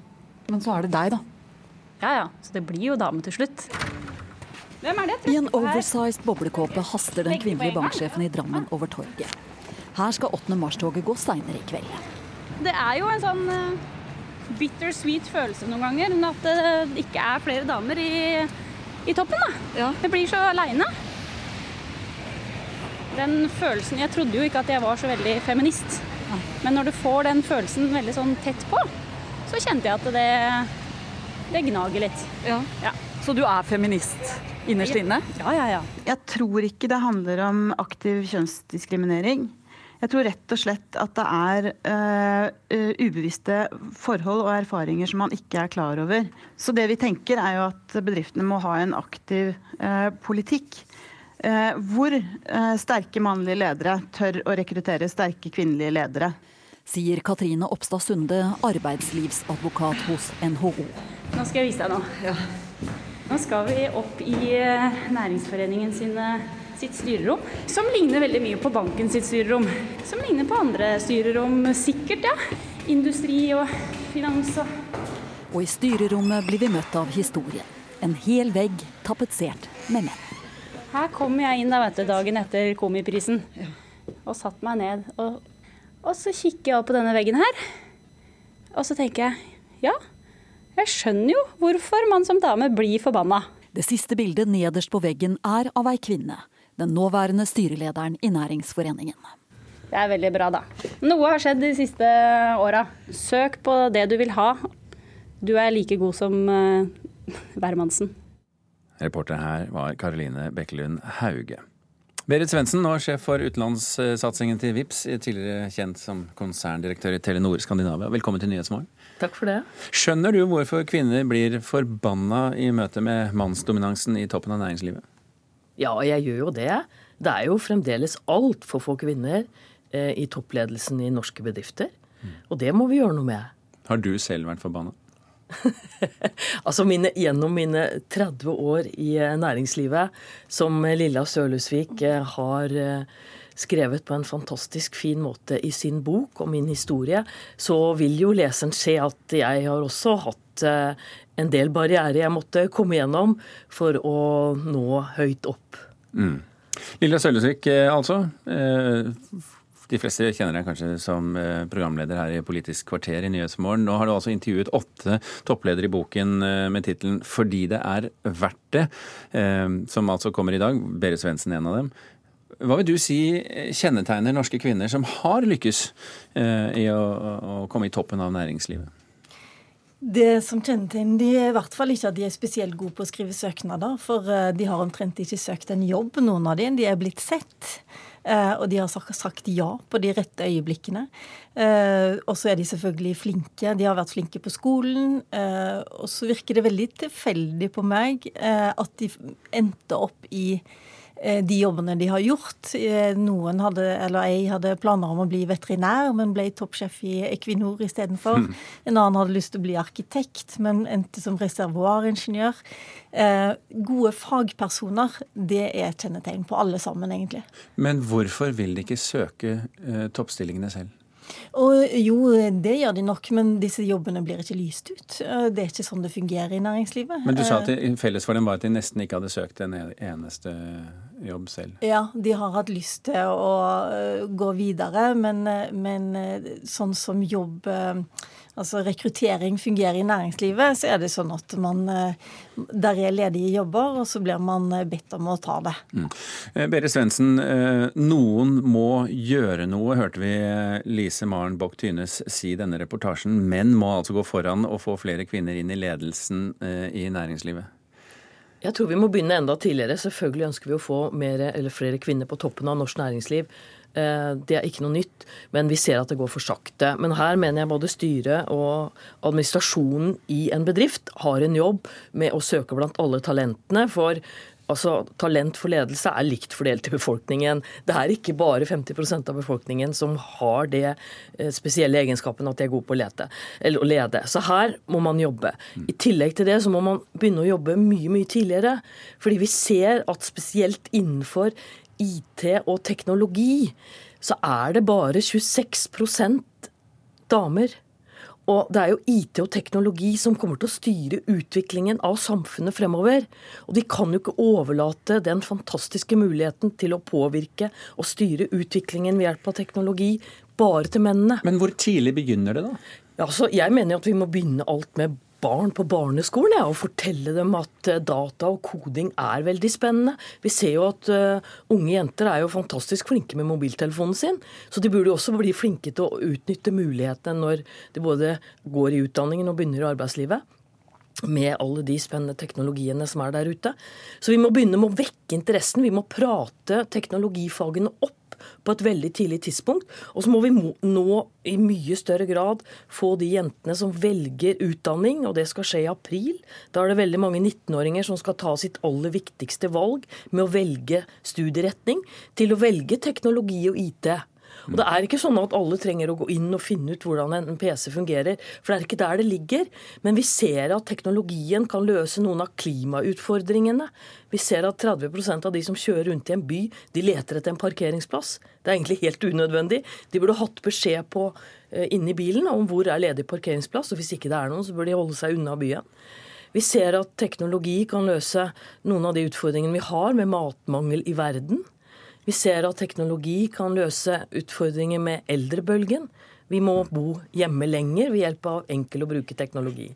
Men så er det deg, da. Ja ja, så det blir jo dame til slutt. I en oversized boblekåpe haster den kvinnelige banksjefen i Drammen over torget. Her skal 8. mars-toget gå seinere i kveld. det er jo en sånn bittersweet følelse noen ganger. At det ikke er flere damer i, i toppen, da. Ja. Jeg blir så aleine. Den følelsen Jeg trodde jo ikke at jeg var så veldig feminist. Men når du får den følelsen veldig sånn tett på, så kjente jeg at det, det gnager litt. Ja. Ja. Så du er feminist innerst inne? Ja, ja, ja. Jeg tror ikke det handler om aktiv kjønnsdiskriminering. Jeg tror rett og slett at det er uh, ubevisste forhold og erfaringer som man ikke er klar over. Så det vi tenker er jo at bedriftene må ha en aktiv uh, politikk. Uh, hvor sterke mannlige ledere tør å rekruttere sterke kvinnelige ledere. Sier Katrine Oppstad Sunde, arbeidslivsadvokat hos NHO. Nå skal jeg vise deg noe. Nå skal vi opp i Næringsforeningen sine sitt styrerom, som ligner veldig mye på banken sitt styrerom. Som ligner på andre styrerom, sikkert, ja. Industri og finans og Og i styrerommet blir vi møtt av historien. En hel vegg tapetsert med menn. Her kom jeg inn da, vet du, dagen etter Komiprisen og satt meg ned. Og, og så kikker jeg opp på denne veggen her, og så tenker jeg ja, jeg skjønner jo hvorfor man som dame blir forbanna. Det siste bildet nederst på veggen er av ei kvinne. Den nåværende styrelederen i Næringsforeningen. Det er veldig bra, da. Noe har skjedd de siste åra. Søk på det du vil ha. Du er like god som uh, hvermannsen. Reporter her var Karoline Bekkelund Hauge. Berit Svendsen, nå sjef for utenlandssatsingen til VIPS, tidligere kjent som konserndirektør i Telenor Skandinavia. Velkommen til Nyhetsmorgen. Takk for det. Skjønner du hvorfor kvinner blir forbanna i møte med mannsdominansen i toppen av næringslivet? Ja, jeg gjør jo det. Det er jo fremdeles altfor få kvinner eh, i toppledelsen i norske bedrifter. Og det må vi gjøre noe med. Har du selv vært forbanna? altså mine, Gjennom mine 30 år i eh, næringslivet, som Lilla Sørlusvik eh, har eh, skrevet på en fantastisk fin måte i sin bok om min historie, så vil jo leseren se at jeg har også hatt en del barrierer jeg måtte komme gjennom for å nå høyt opp. Mm. Lilla Sølvesvik, altså. De fleste kjenner deg kanskje som programleder her i Politisk kvarter i Nyhetsmorgen. Nå har du altså intervjuet åtte toppledere i boken med tittelen 'Fordi det er verdt det', som altså kommer i dag. Berit Svendsen en av dem. Hva vil du si kjennetegner norske kvinner som har lykkes i å komme i toppen av næringslivet? Det som kjennetegner de er i hvert fall ikke at de er spesielt gode på å skrive søknader. For de har omtrent ikke søkt en jobb, noen av dem. De er blitt sett. Og de har sagt ja på de rette øyeblikkene. Og så er de selvfølgelig flinke. De har vært flinke på skolen. Og så virker det veldig tilfeldig på meg at de endte opp i de jobbene de har gjort. Noen hadde, eller ei hadde planer om å bli veterinær, men ble toppsjef i Equinor istedenfor. Mm. En annen hadde lyst til å bli arkitekt, men endte som reservoaringeniør. Eh, gode fagpersoner, det er et kjennetegn på alle sammen, egentlig. Men hvorfor vil de ikke søke eh, toppstillingene selv? Og jo, det gjør de nok, men disse jobbene blir ikke lyst ut. Det er ikke sånn det fungerer i næringslivet. Men du sa at felles for dem var at de nesten ikke hadde søkt en eneste jobb selv? Ja, de har hatt lyst til å gå videre, men, men sånn som jobb altså rekruttering fungerer i næringslivet, så er det sånn at man der er ledige jobber, og så blir man bedt om å ta det. Mm. Berit Svendsen, noen må gjøre noe, hørte vi Lise Maren Bock Tynes si i denne reportasjen. Menn må altså gå foran og få flere kvinner inn i ledelsen i næringslivet? Jeg tror vi må begynne enda tidligere. Selvfølgelig ønsker vi å få mer, flere kvinner på toppen av norsk næringsliv. Det er ikke noe nytt, men vi ser at det går for sakte. Men her mener jeg både styret og administrasjonen i en bedrift har en jobb med å søke blant alle talentene. For altså, talent for ledelse er likt fordelt i befolkningen. Det er ikke bare 50% av befolkningen som har det spesielle egenskapen at de er gode på å, lete, eller å lede. Så her må man jobbe. I tillegg til det så må man begynne å jobbe mye, mye tidligere. Fordi vi ser at spesielt innenfor IT og teknologi, så er det bare 26% damer. Og det er jo IT og teknologi som kommer til å styre utviklingen av samfunnet fremover. Og de kan jo ikke overlate den fantastiske muligheten til å påvirke og styre utviklingen ved hjelp av teknologi bare til mennene. Men hvor tidlig begynner det, da? Ja, så jeg mener jo at vi må begynne alt med barn på barneskolen ja, og fortelle dem at eh, data og koding er veldig spennende. Vi ser jo at uh, unge jenter er jo fantastisk flinke med mobiltelefonen sin. Så de burde jo også bli flinke til å utnytte mulighetene når de både går i utdanningen og begynner i arbeidslivet. Med alle de spennende teknologiene som er der ute. Så vi må begynne med å vekke interessen. Vi må prate teknologifagene opp på et veldig tidlig tidspunkt. Og så må vi nå i mye større grad få de jentene som velger utdanning, og det skal skje i april. Da er det veldig mange 19-åringer som skal ta sitt aller viktigste valg med å velge studieretning, til å velge teknologi og IT. Og Det er ikke sånn at alle trenger å gå inn og finne ut hvordan en PC fungerer, for det er ikke der det ligger. Men vi ser at teknologien kan løse noen av klimautfordringene. Vi ser at 30% av de som kjører rundt i en by, de leter etter en parkeringsplass. Det er egentlig helt unødvendig. De burde hatt beskjed på eh, inni bilen om hvor er ledig parkeringsplass, og hvis ikke det er noen, så bør de holde seg unna byen. Vi ser at teknologi kan løse noen av de utfordringene vi har med matmangel i verden. Vi ser at teknologi kan løse utfordringer med eldrebølgen. Vi må bo hjemme lenger ved hjelp av enkel å bruke teknologi.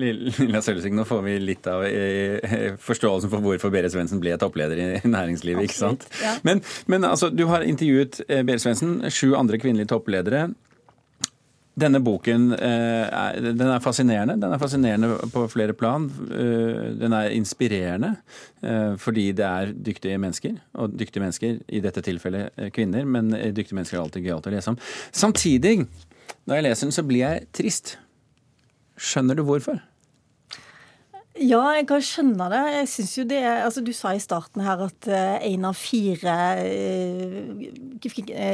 Lilla Sølvsvik, nå får vi litt av eh, forståelsen for hvorfor Berit Svendsen ble toppleder i næringslivet. ikke sant? ja. Men, men altså, du har intervjuet eh, Berit Svendsen, sju andre kvinnelige toppledere. Denne boken eh, er, den er fascinerende. Den er fascinerende på flere plan. Eh, den er inspirerende eh, fordi det er dyktige mennesker. Og dyktige mennesker, i dette tilfellet kvinner, men dyktige mennesker er alltid gøyalt å lese om. Samtidig, når jeg leser den, så blir jeg trist. Skjønner du hvorfor? Ja, jeg kan skjønne det. Jeg synes jo det altså Du sa i starten her at én av fire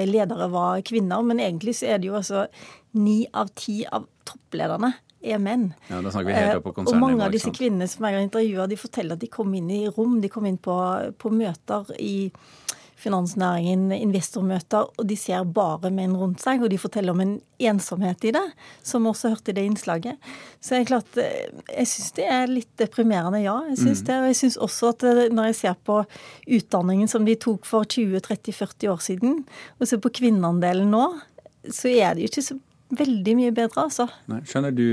ledere var kvinner, men egentlig så er det jo altså ni av ti av topplederne er menn. Ja, da snakker vi helt opp på konsernet. Og mange av disse kvinnene som jeg har intervjua, de forteller at de kom inn i rom, de kom inn på, på møter i finansnæringen, investormøter, og de ser bare menn rundt seg. Og de forteller om en ensomhet i det, som vi også hørte i det innslaget. Så jeg, klart, jeg syns det er litt deprimerende, ja. Jeg synes mm. det. Og jeg syns også at når jeg ser på utdanningen som de tok for 20-30-40 år siden, og ser på kvinneandelen nå, så er det jo ikke så veldig mye bedre, altså. Nei, skjønner du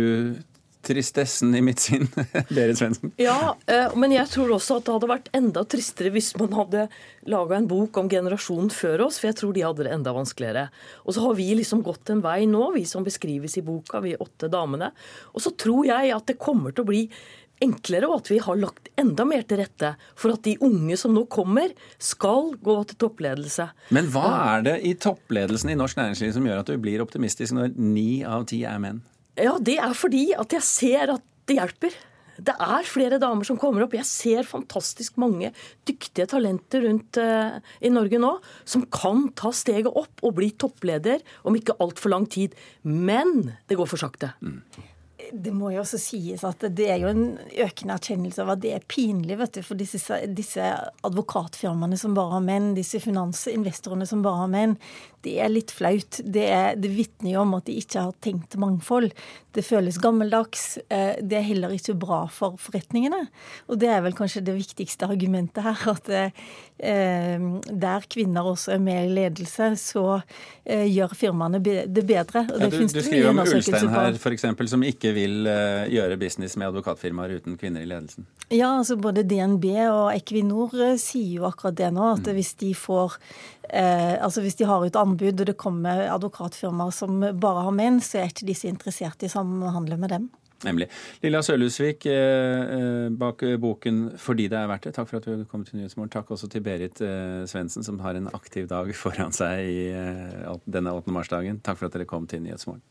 tristessen i mitt sinn, Berit Svendsen? Ja, eh, men jeg tror også at det hadde vært enda tristere hvis man hadde laga en bok om generasjonen før oss, for jeg tror de hadde det enda vanskeligere. Og så har vi liksom gått en vei nå, vi som beskrives i boka, vi åtte damene. Og så tror jeg at det kommer til å bli enklere, og at vi har lagt enda mer til rette for at de unge som nå kommer, skal gå til toppledelse. Men hva er det i toppledelsen i norsk næringsliv som gjør at du blir optimistisk når ni av ti er menn? Ja, Det er fordi at jeg ser at det hjelper. Det er flere damer som kommer opp. Jeg ser fantastisk mange dyktige talenter rundt uh, i Norge nå som kan ta steget opp og bli toppleder om ikke altfor lang tid. Men det går for sakte. Mm det må jo også sies at det er jo en økende erkjennelse av at det er pinlig vet du, for disse, disse advokatfirmaene som bare har menn, disse finansinvestorene som bare har menn. Det er litt flaut. Det, er, det vitner jo om at de ikke har tenkt mangfold. Det føles gammeldags. Eh, det er heller ikke bra for forretningene. Og det er vel kanskje det viktigste argumentet her. At eh, der kvinner også er med i ledelse, så eh, gjør firmaene det bedre. Og det ja, du, du skriver om Ulstein her, f.eks., som ikke vil gjøre business med advokatfirmaer uten kvinner i ledelsen. Ja, altså både DNB og Equinor sier jo akkurat det nå. At mm. hvis de får eh, altså hvis de har ut anbud og det kommer advokatfirmaer som bare har menn, så er ikke disse interessert i samhandle med dem. Nemlig. Lilla Sørlusvik eh, eh, bak boken 'Fordi det er verdt det'. Takk for at du kom til Nyhetsmorgen. Takk også til Berit eh, Svendsen, som har en aktiv dag foran seg i eh, denne 8. mars-dagen. Takk for at dere kom til Nyhetsmorgen.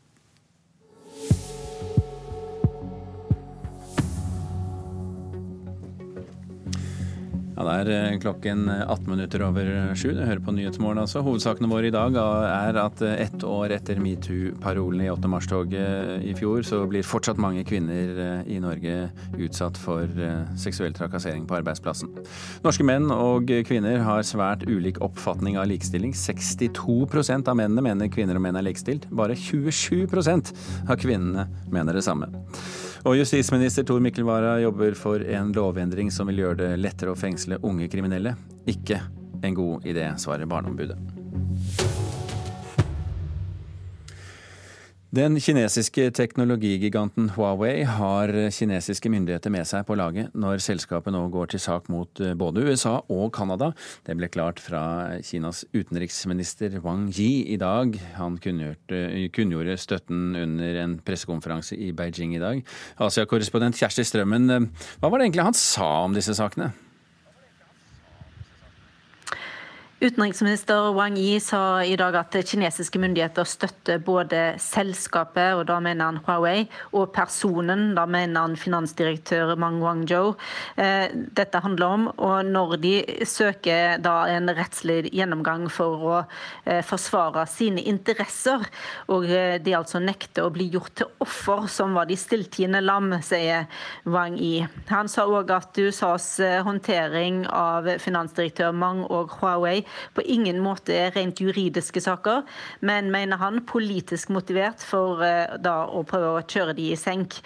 Ja, Det er eh, klokken 18 minutter over sju. Du hører på Nyhetsmorgen altså. Hovedsakene våre i dag er at eh, ett år etter metoo-parolen i 8. mars-toget i fjor, så blir fortsatt mange kvinner eh, i Norge utsatt for seksuell trakassering på arbeidsplassen. Norske menn og kvinner har svært ulik oppfatning av likestilling. 62 av mennene mener kvinner og menn er likestilt. Bare 27% av kvinnene mener det samme. Og justisminister Tor Mikkel Wara jobber for en lovendring som vil gjøre det lettere å fengsle unge kriminelle. Ikke en god idé, svarer Barneombudet. Den kinesiske teknologigiganten Huawei har kinesiske myndigheter med seg på laget når selskapet nå går til sak mot eh, både USA og Canada. Det ble klart fra Kinas utenriksminister Wang Yi i dag. Han kunngjorde støtten under en pressekonferanse i Beijing i dag. Asia-korrespondent Kjersti Strømmen, eh, hva var det egentlig han sa om disse sakene? Utenriksminister Wang Yi sa i dag at kinesiske myndigheter støtter både selskapet, og da mener han Huawei, og personen, da mener han finansdirektør Mang Wangzhou. Eh, dette handler om og når de søker da en rettslig gjennomgang for å eh, forsvare sine interesser, og eh, de altså nekter å bli gjort til offer, som var de stilltiende lam, sier Wang Yi. Han sa òg at USAs håndtering av finansdirektør Mang og Huawei på ingen måte er rent juridiske saker, men mener han politisk motivert for eh, da å prøve å kjøre de i senk.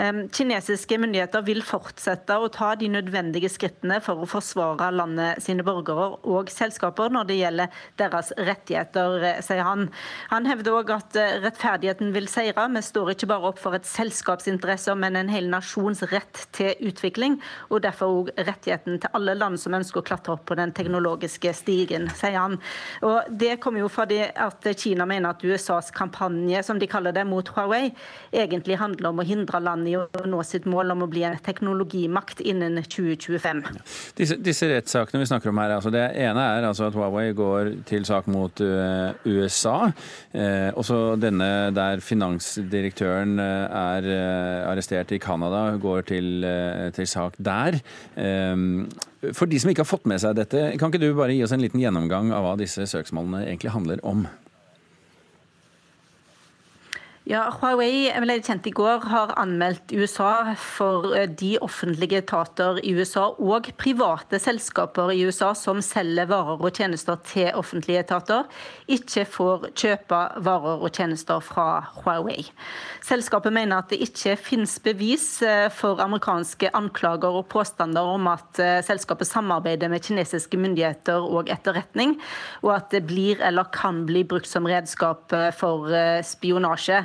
Kinesiske myndigheter vil fortsette å ta de nødvendige skrittene for å forsvare landet sine borgere og selskaper når det gjelder deres rettigheter, eh, sier han. Han hevder òg at eh, rettferdigheten vil seire. Vi står ikke bare opp for et selskapsinteresse, men en hel nasjons rett til utvikling, og derfor òg rettigheten til alle land som ønsker å klatre opp på den teknologiske stigen sier han. Og Det kommer jo fordi at Kina mener at USAs kampanje som de kaller det, mot Huawei, egentlig handler om å hindre landet i å nå sitt mål om å bli en teknologimakt innen 2025. Disse, disse rettssakene vi snakker om her, altså det ene er altså at Huawei går til sak mot uh, USA. Eh, også denne der finansdirektøren uh, er arrestert i Canada, går til, til sak der. For de som ikke har fått med seg dette, kan ikke du bare gi oss en liten gjennomgang av hva disse søksmålene egentlig handler om? Ja, Huawei ble kjent i går, har anmeldt USA for eh, de offentlige etater i USA og private selskaper i USA som selger varer og tjenester til offentlige etater, ikke får kjøpe varer og tjenester fra Huawei. Selskapet mener at det ikke finnes bevis eh, for amerikanske anklager og påstander om at eh, selskapet samarbeider med kinesiske myndigheter og etterretning, og at det blir eller kan bli brukt som redskap for spionasje.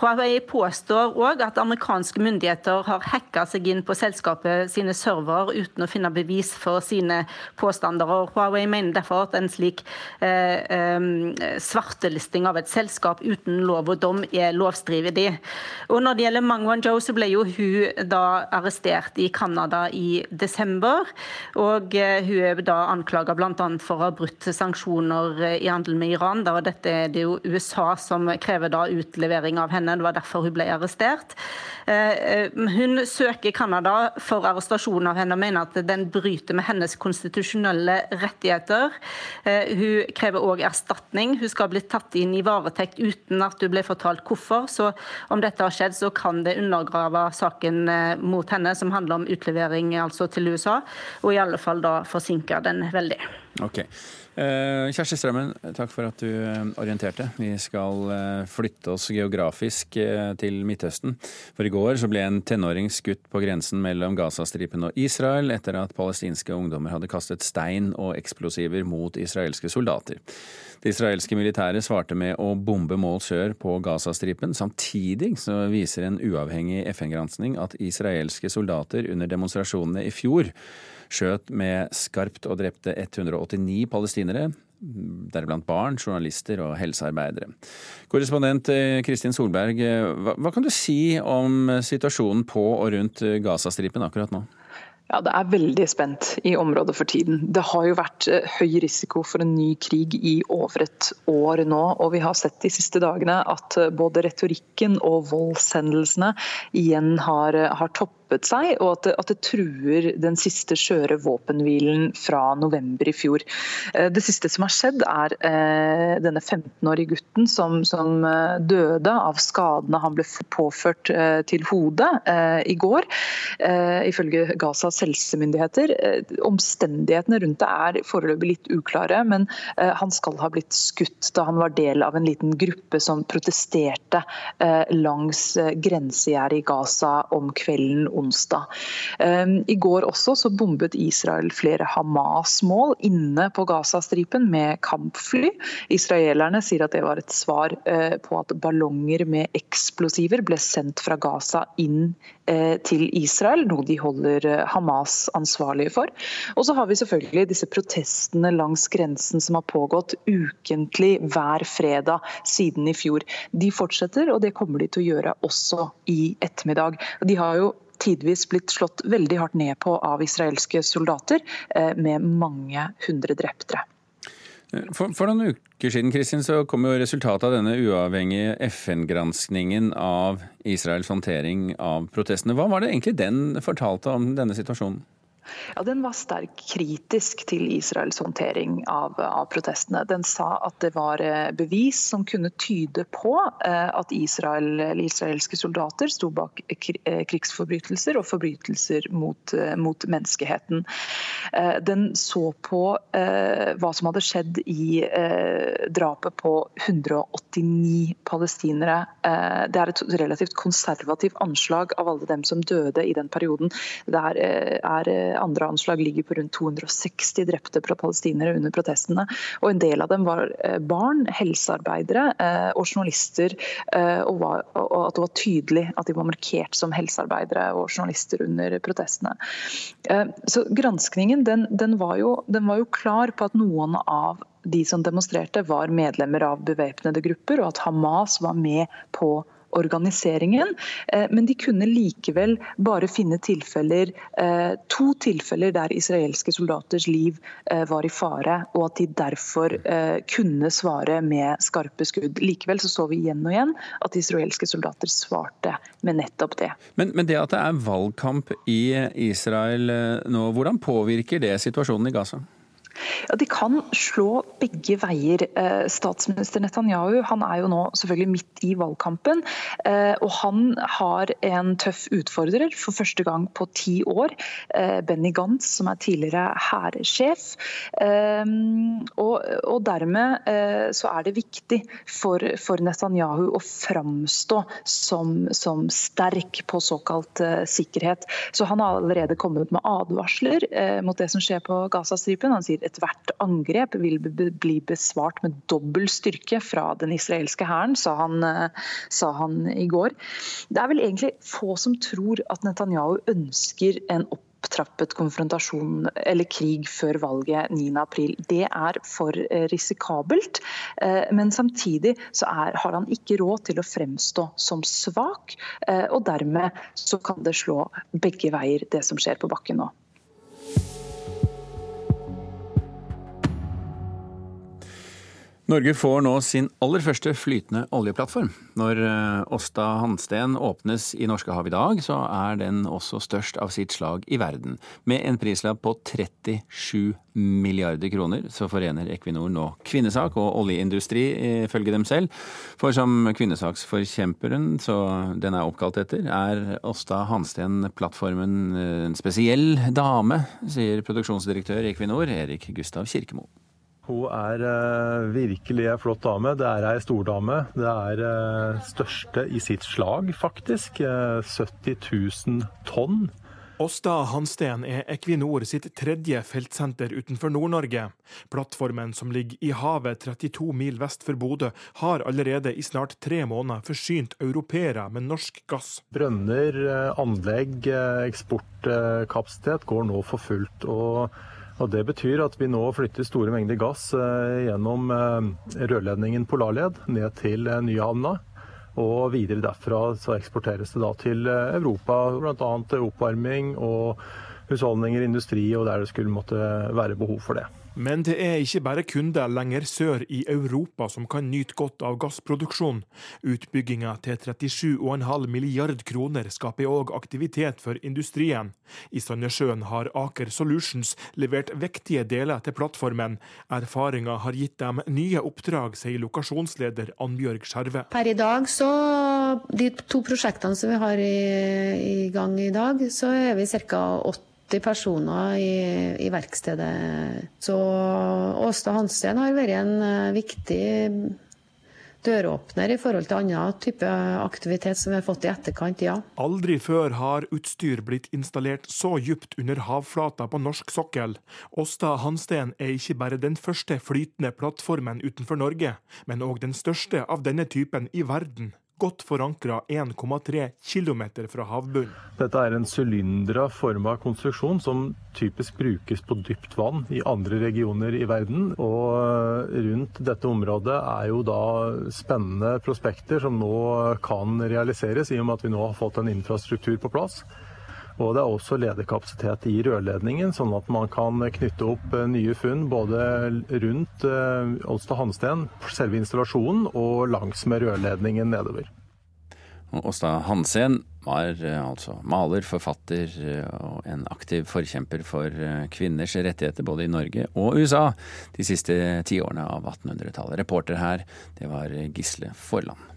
Huawei påstår òg at amerikanske myndigheter har hacka seg inn på selskapet sine server uten å finne bevis for sine påstander. og Huawei mener derfor at en slik eh, eh, svartelisting av et selskap uten lov og dom er lovstridig. Og Når det gjelder Mang Wanzhou, så ble jo hun da arrestert i Canada i desember. og eh, Hun er da anklaga bl.a. for å ha brutt sanksjoner eh, i handel med Iran. Da dette er det jo USA som krever da utlevering av henne henne. Det var derfor hun ble arrestert. Eh, hun søker Canada for arrestasjon av henne og mener at den bryter med hennes konstitusjonelle rettigheter. Eh, hun krever òg erstatning. Hun skal bli tatt inn i varetekt uten at hun ble fortalt hvorfor. Så om dette har skjedd, så kan det undergrave saken eh, mot henne, som handler om utlevering altså til USA, og i alle fall da forsinke den veldig. Okay. Eh, Kjersti Strømmen, takk for at du eh, orienterte. Vi skal eh, flytte oss geografisk til Midtøsten. For i går så ble en tenåring skutt på grensen mellom Gazastripen og Israel etter at palestinske ungdommer hadde kastet stein og eksplosiver mot israelske soldater. Det israelske militæret svarte med å bombe mål sør på Gazastripen. Samtidig så viser en uavhengig FN-gransking at israelske soldater under demonstrasjonene i fjor skjøt med skarpt og drepte 189 palestinere, deriblant barn, journalister og helsearbeidere. Korrespondent eh, Kristin Solberg, eh, hva, hva kan du si om situasjonen på og rundt Gazastripen akkurat nå? Ja, Det er veldig spent i området for tiden. Det har jo vært eh, høy risiko for en ny krig i over et år nå. Og vi har sett de siste dagene at både retorikken og voldshendelsene igjen har, har toppet dumpet seg, og at det, at det truer den siste skjøre våpenhvilen fra november i fjor. Eh, Det siste som har skjedd, er eh, denne 15-årige gutten som, som eh, døde av skadene han ble påført til hodet i går, ifølge Gazas helsemyndigheter. Omstendighetene rundt det er foreløpig litt uklare, men han skal ha blitt skutt da han var del av en liten gruppe som protesterte langs grensegjerdet i Gaza om kvelden onsdag. Eh, I går også så bombet Israel flere Hamas-mål inne på Gazastripen med kampfly. Israelerne sier at det var et svar eh, på at ballonger med eksplosiver ble sendt fra Gaza inn eh, til Israel, noe de holder eh, Hamas ansvarlige for. Og så har vi selvfølgelig disse protestene langs grensen som har pågått ukentlig hver fredag siden i fjor. De fortsetter, og det kommer de til å gjøre også i ettermiddag. De har jo tidvis blitt slått veldig hardt ned på av israelske soldater, eh, med mange hundre drepte. For, for noen uker siden Kristin, så kom jo resultatet av denne uavhengige FN-granskningen av Israels håndtering av protestene. Hva var det egentlig den fortalte om denne situasjonen? Ja, Den var sterkt kritisk til Israels håndtering av, av, protestene. Den sa at det var eh, bevis som kunne tyde på eh, at Israel, israelske soldater sto bak eh, krigsforbrytelser og forbrytelser mot, mot menneskeheten. Den så på hva som hadde skjedd i drapet på 189 palestinere. Det er et relativt konservativt anslag av alle dem som døde i den perioden. Det er, er andre anslag ligger på rundt 260 drepte palestinere under protestene. og En del av dem var barn, helsearbeidere og journalister. Og, var, og at det var tydelig at de var markert som helsearbeidere og journalister under protestene. Så Granskningen den, den, var jo, den var jo klar på at noen av de som demonstrerte var medlemmer av bevæpnede grupper, og at Hamas var med på organiseringen, men de kunne likevel bare finne tilfeller, to tilfeller der israelske soldaters liv var i fare, og at de derfor kunne svare med skarpe skudd. Likevel så, så vi igjen og igjen at israelske soldater svarte med nettopp det. Men, men det at det er valgkamp i Israel nå, hvordan påvirker det situasjonen i Gaza? Ja, De kan slå begge veier. Statsminister Netanyahu han er jo nå selvfølgelig midt i valgkampen. og Han har en tøff utfordrer for første gang på ti år. Benny Gantz, som er tidligere hærsjef. Og, dermed så er det viktig for, Netanyahu å framstå som, som, sterk på såkalt sikkerhet. Så Han har allerede kommet med advarsler mot det som skjer på Gazastripen. Han sier ethvert angrep vil bli besvart med dobbel styrke fra den israelske hæren, sa, sa han i går. Det er vel egentlig få som tror at Netanyahu ønsker en opptrappet konfrontasjon eller krig før valget 9.4. Det er for risikabelt. Men samtidig så er, har han ikke råd til å fremstå som svak, og dermed så kan det slå begge veier, det som skjer på bakken nå. Norge får nå sin aller første flytende oljeplattform. Når Åsta Hansten åpnes i Norskehavet i dag, så er den også størst av sitt slag i verden. Med en prislapp på 37 milliarder kroner, så forener Equinor nå kvinnesak og oljeindustri, ifølge dem selv. For som kvinnesaksforkjemperen, så den er oppkalt etter, er Åsta Hansten-plattformen en spesiell dame, sier produksjonsdirektør i Equinor, Erik Gustav Kirkemo. Hun er uh, virkelig ei flott dame. Det er ei stordame. Det er uh, største i sitt slag, faktisk. Uh, 70 000 tonn. Åsta Hansten er Equinor sitt tredje feltsenter utenfor Nord-Norge. Plattformen som ligger i havet 32 mil vest for Bodø, har allerede i snart tre måneder forsynt europeere med norsk gass. Brønner, anlegg, eksportkapasitet går nå for fullt. og og Det betyr at vi nå flytter store mengder gass gjennom rørledningen Polarled ned til Nyhavna. Og videre derfra så eksporteres det da til Europa, bl.a. oppvarming og husholdninger, industri og der det skulle måtte være behov for det. Men det er ikke bare kunder lenger sør i Europa som kan nyte godt av gassproduksjon. Utbygginga til 37,5 milliard kroner skaper òg aktivitet for industrien. I Sandnessjøen har Aker Solutions levert viktige deler til plattformen. Erfaringa har gitt dem nye oppdrag, sier lokasjonsleder Annbjørg Skjerve. Per i dag, så De to prosjektene som vi har i, i gang i dag, så er vi ca. 80 personer i, i, verkstedet. Så Åsta Hansen har vært en eh, viktig døråpner i forhold til annen type aktivitet som vi har fått i etterkant, ja. Aldri før har utstyr blitt installert så dypt under havflata på norsk sokkel. Åsta Hansten er ikke bare den første flytende plattformen utenfor Norge, men òg den største av denne typen i verden godt forankra 1,3 km fra havbunnen. Dette er en sylindra forma konstruksjon som typisk brukes på dypt vann i andre regioner i verden. Og rundt dette området er jo da spennende prospekter som nå kan realiseres, i og med at vi nå har fått en infrastruktur på plass. Og det er også ledekapasitet i rørledningen, sånn at man kan knytte opp eh, nye funn både rundt Åsta eh, Hansten, selve installasjonen, og langs med rørledningen nedover. Åsta Hansen var eh, altså maler, forfatter og en aktiv forkjemper for kvinners rettigheter både i Norge og USA de siste tiårene av 1800-tallet. Reporter her, det var Gisle Forland.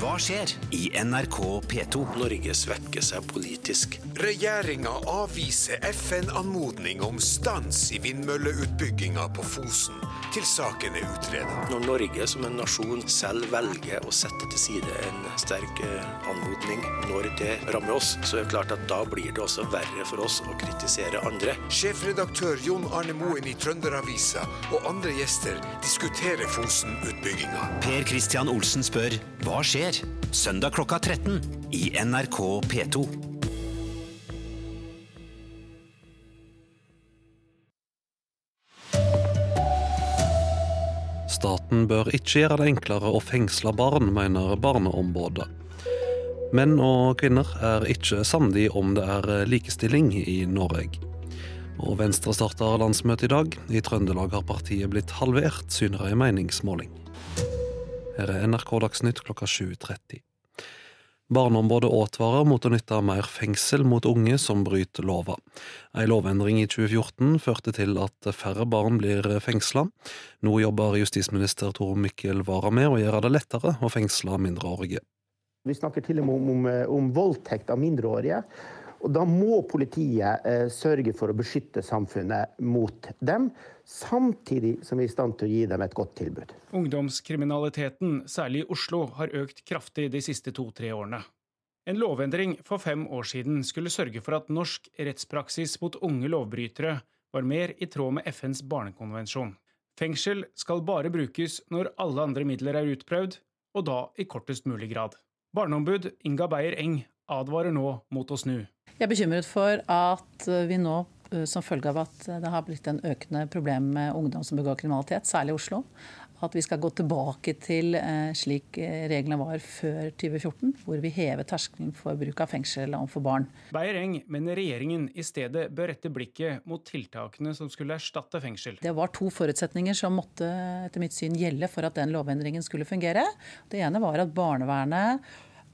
Hva skjer i NRK P2? Norge svekker seg politisk. Regjeringa avviser FN-anmodning om stans i vindmølleutbygginga på Fosen, til saken er utreda. Når Norge som en nasjon selv velger å sette til side en sterk eh, anmodning når det rammer oss, så er det klart at da blir det også verre for oss å kritisere andre. Sjefredaktør Jon Arne Moen i Trønderavisa og andre gjester diskuterer Fosen-utbygginga. Per Christian Olsen spør hva skjer? Søndag klokka 13 i NRK P2. Staten bør ikke gjøre det enklere å fengsle barn, mener Barneombudet. Menn og kvinner er ikke samdige om det er likestilling i Norge. Og Venstre starter landsmøte i dag. I Trøndelag har partiet blitt halvert, syner ei meningsmåling. Her er NRK Dagsnytt klokka 7.30. Barneombudet advarer mot å nytte mer fengsel mot unge som bryter lova. En lovendring i 2014 førte til at færre barn blir fengsla. Nå jobber justisminister Tor Mikkel Wara med å gjøre det lettere å fengsle mindreårige. Vi snakker til og med om, om, om voldtekt av mindreårige. Og da må politiet eh, sørge for å beskytte samfunnet mot dem, samtidig som vi er i stand til å gi dem et godt tilbud. Ungdomskriminaliteten, særlig i Oslo, har økt kraftig de siste to-tre årene. En lovendring for fem år siden skulle sørge for at norsk rettspraksis mot unge lovbrytere var mer i tråd med FNs barnekonvensjon. Fengsel skal bare brukes når alle andre midler er utprøvd, og da i kortest mulig grad. Barneombud Inga Beyer Eng advarer nå mot å snu. Jeg er bekymret for at vi nå, eh, som følge av at det har blitt en økende problem med ungdom som begår kriminalitet, særlig i Oslo, at vi skal gå tilbake til eh, slik reglene var før 2014, hvor vi hever terskelen for bruk av fengsel overfor barn. Beyer-Eng mener regjeringen i stedet bør rette blikket mot tiltakene som skulle erstatte fengsel. Det var to forutsetninger som måtte etter mitt syn gjelde for at den lovendringen skulle fungere. Det ene var at barnevernet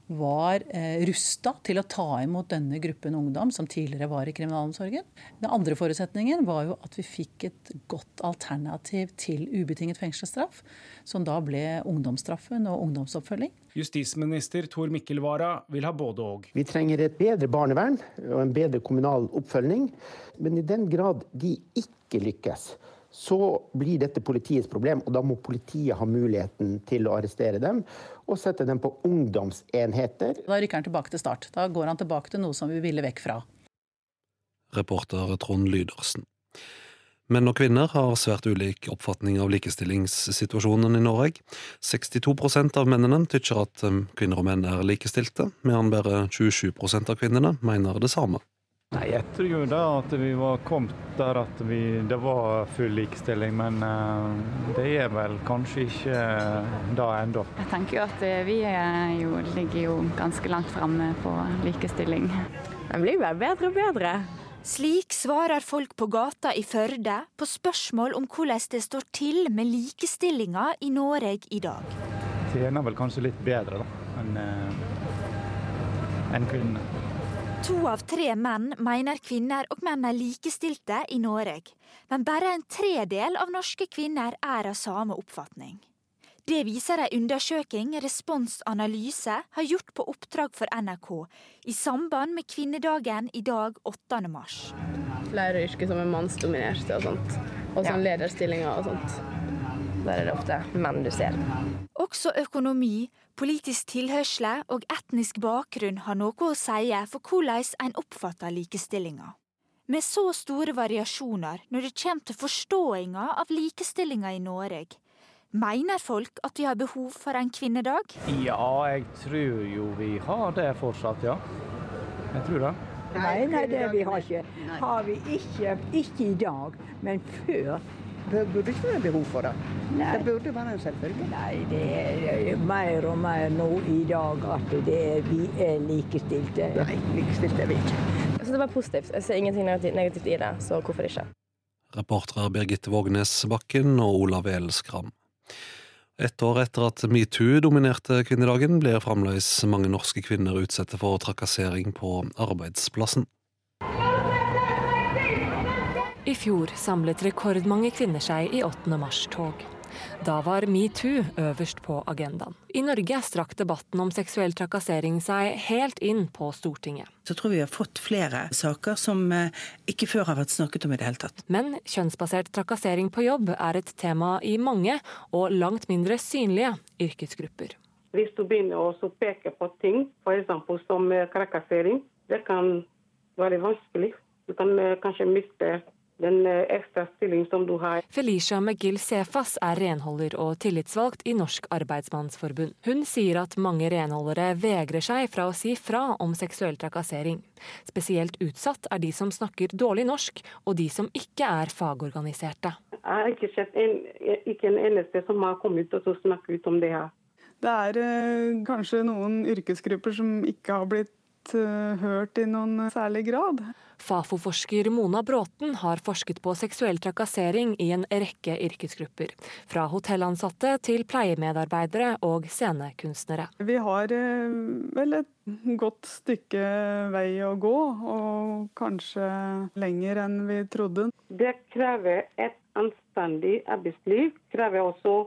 var eh, rusta til å ta imot denne gruppen ungdom som tidligere var i kriminalomsorgen. Den andre forutsetningen var jo at vi fikk et godt alternativ til ubetinget fengselsstraff, som da ble ungdomsstraffen og ungdomsoppfølging. Justisminister Tor Mikkel Wara vil ha både og. Vi trenger et bedre barnevern og en bedre kommunal oppfølging. Men i den grad de ikke lykkes, så blir dette politiets problem, og da må politiet ha muligheten til å arrestere dem og sette dem på ungdomsenheter. Da rykker han tilbake til start. Da går han tilbake til noe som vi ville vekk fra. Reporter Trond Lydersen. Menn og kvinner har svært ulik oppfatning av likestillingssituasjonen i Norge. 62% av mennene tykker at um, kvinner og menn er likestilte, mens bare 27% av kvinnene mener det samme. Nei, Jeg tror jo da at vi var kommet der at vi, det var full likestilling, men uh, det er vel kanskje ikke uh, da ennå. Jeg tenker jo at uh, vi jo, ligger jo ganske langt framme på likestilling. Den blir vel bedre og bedre. Slik svarer folk på gata i Førde på spørsmål om hvordan det står til med likestillinga i Norge i dag. Tjener vel kanskje litt bedre da, enn eh, enn kvinnene. To av tre menn mener kvinner og menn er likestilte i Norge. Men bare en tredel av norske kvinner er av samme oppfatning. Det viser en undersøking Respons Analyse har gjort på oppdrag for NRK i samband med kvinnedagen i dag 8. mars. Flere yrker som er mannsdominerte og sånt. Og sånn lederstillinger og sånt. Der er det ofte menn du ser. Også økonomi, politisk tilhørsle og etnisk bakgrunn har noe å si for hvordan en oppfatter likestillinga. Med så store variasjoner når det kommer til forståinga av likestillinga i Norge, Mener folk at de har behov for en kvinnedag? Ja, jeg tror jo vi har det fortsatt, ja. Jeg tror det. Nei, nei, det vi har ikke. Har vi ikke, ikke i dag, men før burde ikke være behov for det. Nei. Det burde være en selvfølge. Nei, det er mer og mer nå i dag at er, vi er likestilte. Nei, likestilte er vi ikke. Jeg synes det var positivt. Jeg ser ingenting negativt i det, så hvorfor ikke? Reportere Birgitte Vågnes Bakken og Olav El Skram. Et år etter at metoo dominerte kvinnedagen, blir fremdeles mange norske kvinner utsatt for trakassering på arbeidsplassen. I fjor samlet rekordmange kvinner seg i 8. mars-tog. Da var metoo øverst på agendaen. I Norge strakk debatten om seksuell trakassering seg helt inn på Stortinget. Så tror vi har fått flere saker som eh, ikke før har vært snakket om i det hele tatt. Men kjønnsbasert trakassering på jobb er et tema i mange og langt mindre synlige yrkesgrupper. Hvis du begynner å peke på ting, f.eks. som trakassering, det kan være vanskelig. Du kan eh, kanskje miste den eh, ekstra stilling som du har. Felicia McGill Sefas er renholder og tillitsvalgt i Norsk arbeidsmannsforbund. Hun sier at mange renholdere vegrer seg fra å si fra om seksuell trakassering. Spesielt utsatt er de som snakker dårlig norsk, og de som ikke er fagorganiserte. Jeg har ikke sett en, ikke en eneste som har kommet ut og snakket ut om det her. Det er øh, kanskje noen yrkesgrupper som ikke har blitt øh, hørt i noen særlig grad. Fafo-forsker Mona Bråten har forsket på seksuell trakassering i en rekke yrkesgrupper. Fra hotellansatte til pleiemedarbeidere og scenekunstnere. Vi har eh, vel et godt stykke vei å gå, og kanskje lenger enn vi trodde. Det krever et anstendig arbeidsliv. Krever også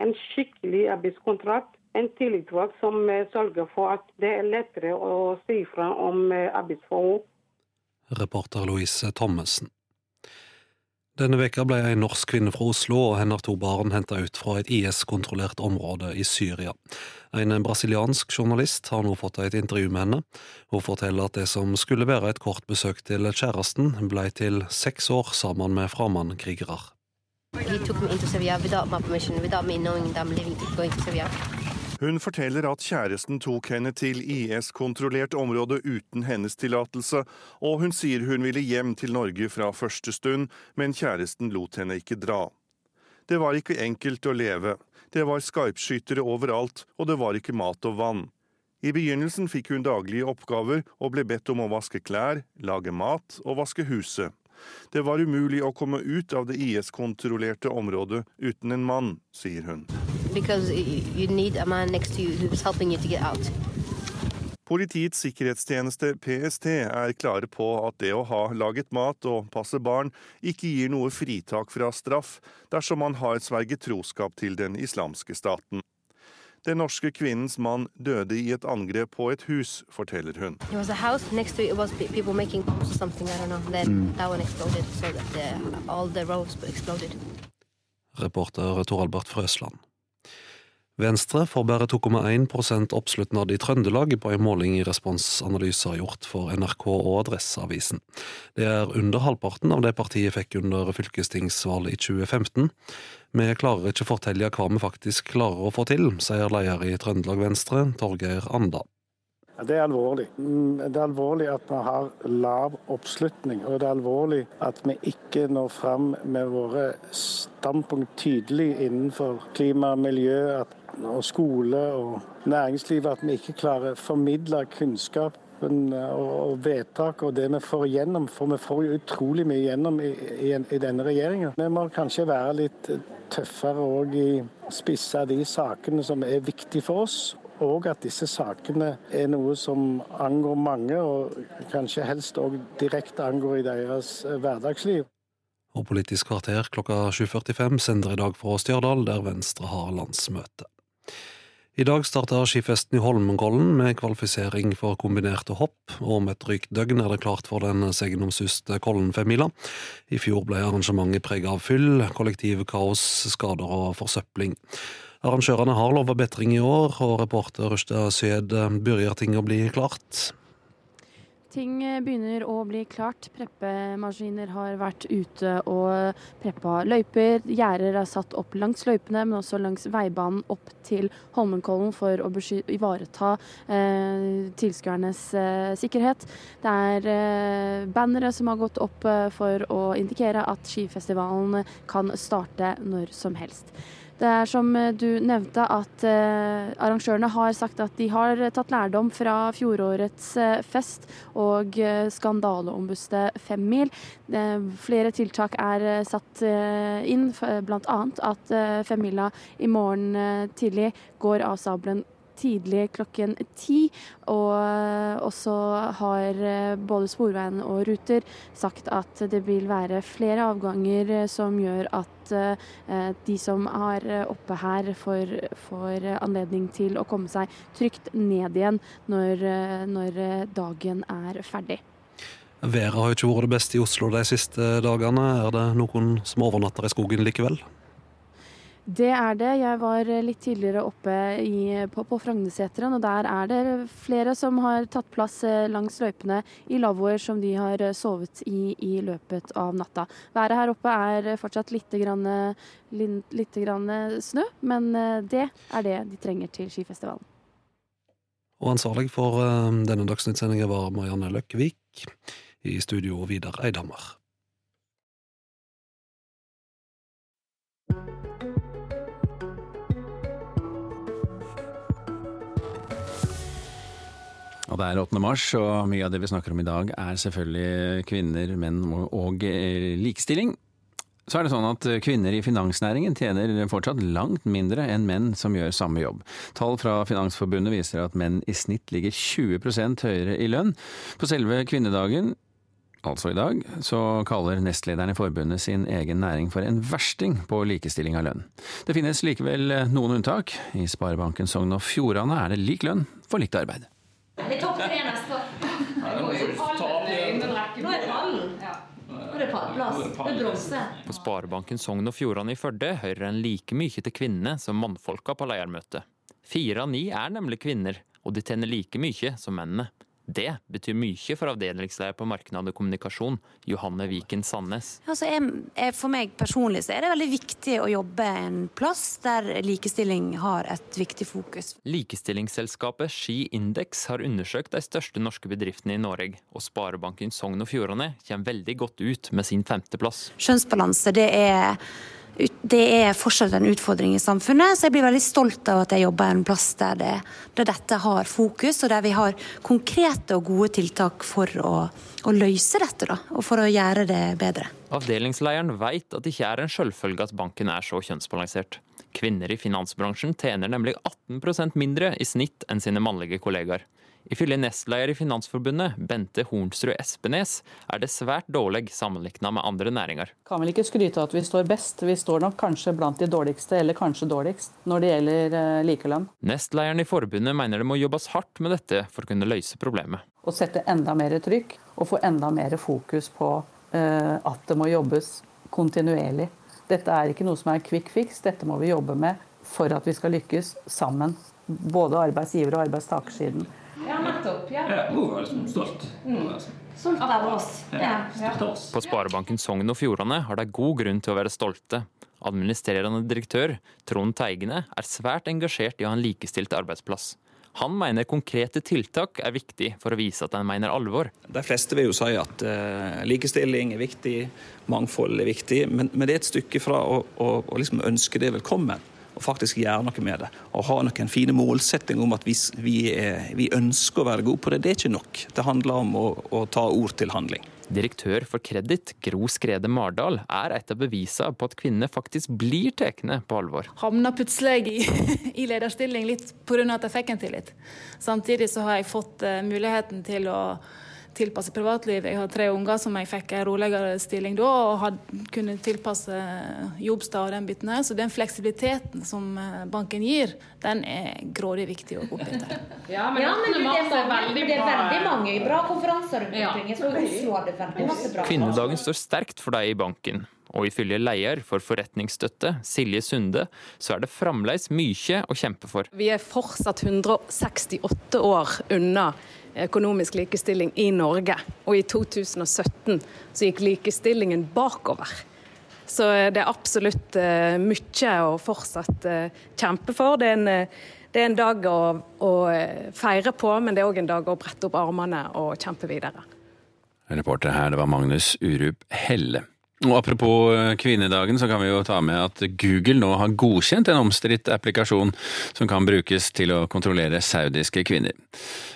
en skikkelig arbeidskontrakt en tillitsvalgt som eh, sørger for at det er lettere å si fra om eh, arbeidsforhold reporter Louise Thommessen. Denne veka ble ei norsk kvinne fra Oslo og hennes to barn henta ut fra et IS-kontrollert område i Syria. En brasiliansk journalist har nå fått et intervju med henne. Hun forteller at det som skulle være et kort besøk til kjæresten, ble til seks år sammen med fremmedkrigere. He took me into Syria without my permission, without me knowing that I'm living, going to Syria. Hun forteller at kjæresten tok henne til IS-kontrollert område uten hennes tillatelse, og hun sier hun ville hjem til Norge fra første stund, men kjæresten lot henne ikke dra. Det var ikke enkelt å leve, det var skarpskyttere overalt, og det var ikke mat og vann. I begynnelsen fikk hun daglige oppgaver og ble bedt om å vaske klær, lage mat og vaske huset. Det var umulig å komme ut av det IS-kontrollerte området uten en mann, sier hun. Politiets sikkerhetstjeneste, PST, er klare på at det å ha laget mat og passe barn ikke gir noe fritak fra straff dersom man har sverget troskap til den islamske staten. Den norske kvinnens mann døde i et angrep på et hus, forteller hun. Reporter Tor Albert Frøsland. Venstre får bare 2,1 oppslutnad i Trøndelag på en måling i responsanalyser gjort for NRK og Adresseavisen. Det er under halvparten av det partiet fikk under fylkestingsvalget i 2015. Vi klarer ikke fortelle hva vi faktisk klarer å få til, sier leder i Trøndelag Venstre, Torgeir Anda. Det er alvorlig. Mm, det er alvorlig at vi har lav oppslutning. Og det er alvorlig at vi ikke når fram med våre standpunkt tydelig innenfor klima og miljø og skole og næringsliv. At vi ikke klarer å formidle kunnskap og vedtak og det vi får igjennom. For vi får jo utrolig mye igjennom i, i, i denne regjeringen. Vi må kanskje være litt tøffere òg i spisse de sakene som er viktige for oss. Og at disse sakene er noe som angår mange, og kanskje helst òg direkte angår i deres hverdagsliv. Og Politisk kvarter klokka 7.45 sender i dag fra Stjørdal, der Venstre har landsmøte. I dag starter skifesten i Holmenkollen med kvalifisering for kombinerte hopp, og om et drygt døgn er det klart for den segnomsuste Kollen-femmila. I fjor ble arrangementet preget av fyll, kollektivkaos, skader og forsøpling. Arrangørene har lova bedring i år, og reporter Rushda Syed begynner ting å bli klart. Ting begynner å bli klart. Preppemaskiner har vært ute og preppa løyper. Gjerder er satt opp langs løypene, men også langs veibanen opp til Holmenkollen for å ivareta eh, tilskuernes eh, sikkerhet. Det er eh, bannere som har gått opp eh, for å indikere at skifestivalen kan starte når som helst. Det er som eh, du nevnte at eh, arrangørene har sagt at de har tatt lærdom fra fjorårets eh, fest og eh, skandaleombuste femmil. Eh, flere tiltak er eh, satt eh, inn, bl.a. at eh, femmila i morgen eh, tidlig går av sabelen tidlig klokken ti. Og eh, også har eh, både Sporveien og Ruter sagt at det vil være flere avganger eh, som gjør at de som er oppe her, får, får anledning til å komme seg trygt ned igjen når, når dagen er ferdig. Været har jo ikke vært det beste i Oslo de siste dagene. Er det noen som overnatter i skogen likevel? Det er det. Jeg var litt tidligere oppe i, på, på Frognerseteren, og der er det flere som har tatt plass eh, langs løypene i lavvoer som de har eh, sovet i i løpet av natta. Været her oppe er fortsatt litt, grann, litt grann snø, men eh, det er det de trenger til skifestivalen. Og ansvarlig for denne Dagsnytt-sendingen var Marianne Løkkevik. I studio Vidar Eidhammer. Og det er 8. mars, og mye av det vi snakker om i dag er selvfølgelig kvinner, menn og eh, likestilling. Så er det sånn at kvinner i finansnæringen tjener fortsatt langt mindre enn menn som gjør samme jobb. Tall fra Finansforbundet viser at menn i snitt ligger 20% høyere i lønn. På selve kvinnedagen, altså i dag, så kaller nestlederen i forbundet sin egen næring for en versting på likestilling av lønn. Det finnes likevel noen unntak. I Sparebanken Sogn og Fjordane er det lik lønn for likt arbeid. Det er topp tre neste år. Nå er pallen. Nå er det pallplass. Det er bronse. På Sparebanken Sogn og Fjordane i Førde hører en like mye til kvinnene som mannfolka på leiermøtet. Fire av ni er nemlig kvinner, og de tjener like mye som mennene. Det betyr mye for avdelingsleder på marknad og kommunikasjon, Johanne Viken Sandnes. Altså, jeg, for meg personlig så er det veldig viktig å jobbe en plass der likestilling har et viktig fokus. Likestillingsselskapet Ski Index har undersøkt de største norske bedriftene i Norge, og Sparebanken Sogn og Fjordane kommer veldig godt ut med sin femteplass. Kjønnsbalanse, det er det er fortsatt en utfordring i samfunnet, så jeg blir veldig stolt av at jeg jobber en plass der, det, der dette har fokus, og der vi har konkrete og gode tiltak for å, å løse dette, da, og for å gjøre det bedre. Avdelingslederen vet at det ikke er en selvfølge at banken er så kjønnsbalansert. Kvinner i finansbransjen tjener nemlig 18% mindre i snitt enn sine mannlige kollegaer. Ifølge nestleder i Finansforbundet, Bente Hornsrud Espenes, er det svært dårlig sammenlignet med andre næringer. Kan vel ikke skryte av at vi står best, vi står nok kanskje blant de dårligste, eller kanskje dårligst, når det gjelder eh, likelønn. Nestlederen i forbundet mener det må jobbes hardt med dette for å kunne løse problemet. Å sette enda mer trykk og få enda mer fokus på uh, at det må jobbes kontinuerlig. Dette er ikke noe som er quick fix, dette må vi jobbe med for at vi skal lykkes sammen. Både arbeidsgiver- og arbeidstakersiden. Ja, nettopp. Ja. Ja, hun er liksom stolt. Mm. Stolt av oss. Ja. Ja. På Sparebanken Sogn og Fjordane har de god grunn til å være stolte. Administrerende direktør Trond Teigene er svært engasjert i å ha en likestilt arbeidsplass. Han mener konkrete tiltak er viktig for å vise at en mener alvor. De fleste vil jo si at uh, likestilling er viktig, mangfold er viktig, men, men, det er et stykke fra å, å, å liksom ønske det velkommen og faktisk gjøre noe med det. Og ha noen fine målsettinger om at vi, vi, er, vi, ønsker å være gode på det, det er ikke nok. Det handler om å, å ta ord til handling. Direktør for Kreditt, Gro Skrede Mardal, er et av bevisene på at kvinnene faktisk blir tatt på alvor. Havna plutselig i, i lederstilling litt pga. at jeg fikk en tillit. Samtidig så har jeg fått uh, muligheten til å tilpasse privatlivet. Jeg har tre unger som jeg fikk en roligere stilling da, og hadde kunnet tilpasse jobbstad og den biten her. Så den fleksibiliteten som eh, banken gir, den er grådig viktig å oppbytte. ja, men, ja, men det, er veldig det er veldig mange bra konferanser rundt omkring. Så Oslo hadde veldig masse bra. Kvinnedagen står sterkt for deg i banken. Og ifølge leder for forretningsstøtte, Silje Sunde, så er det fremdeles mye å kjempe for. Vi er fortsatt 168 år unna økonomisk likestilling i Norge. Og i 2017 så gikk likestillingen bakover. Så det er absolutt uh, mye å fortsatt uh, kjempe for. Det er en, det er en dag å, å, feire på, men det er òg en dag å brette opp armene og kjempe videre. Reporter her, det var Magnus Urup Helle. Og Apropos eh, kvinnedagen, så kan vi jo ta med at Google nå har godkjent en omstridt applikasjon som kan brukes til å kontrollere saudiske kvinner.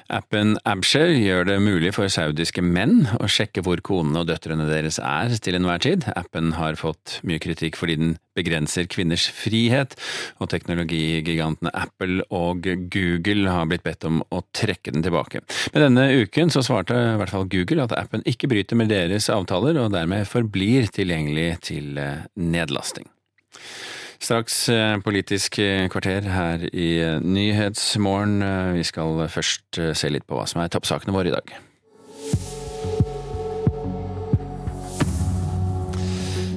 Appen Abshare gjør det mulig for saudiske menn å sjekke hvor konene og døtrene deres er til enhver tid. Appen har fått mye kritikk fordi den begrenser kvinners frihet, og teknologigigantene Apple og Google har blitt bedt om å trekke den tilbake. Men denne uken så svarte i hvert fall Google at appen ikke bryter med deres avtaler, og dermed forblir tilgjengelig til eh, nedlasting. Straks eh, Politisk kvarter her i eh, Nyhetsmorgen. Vi skal først se litt på hva som er toppsakene våre i dag.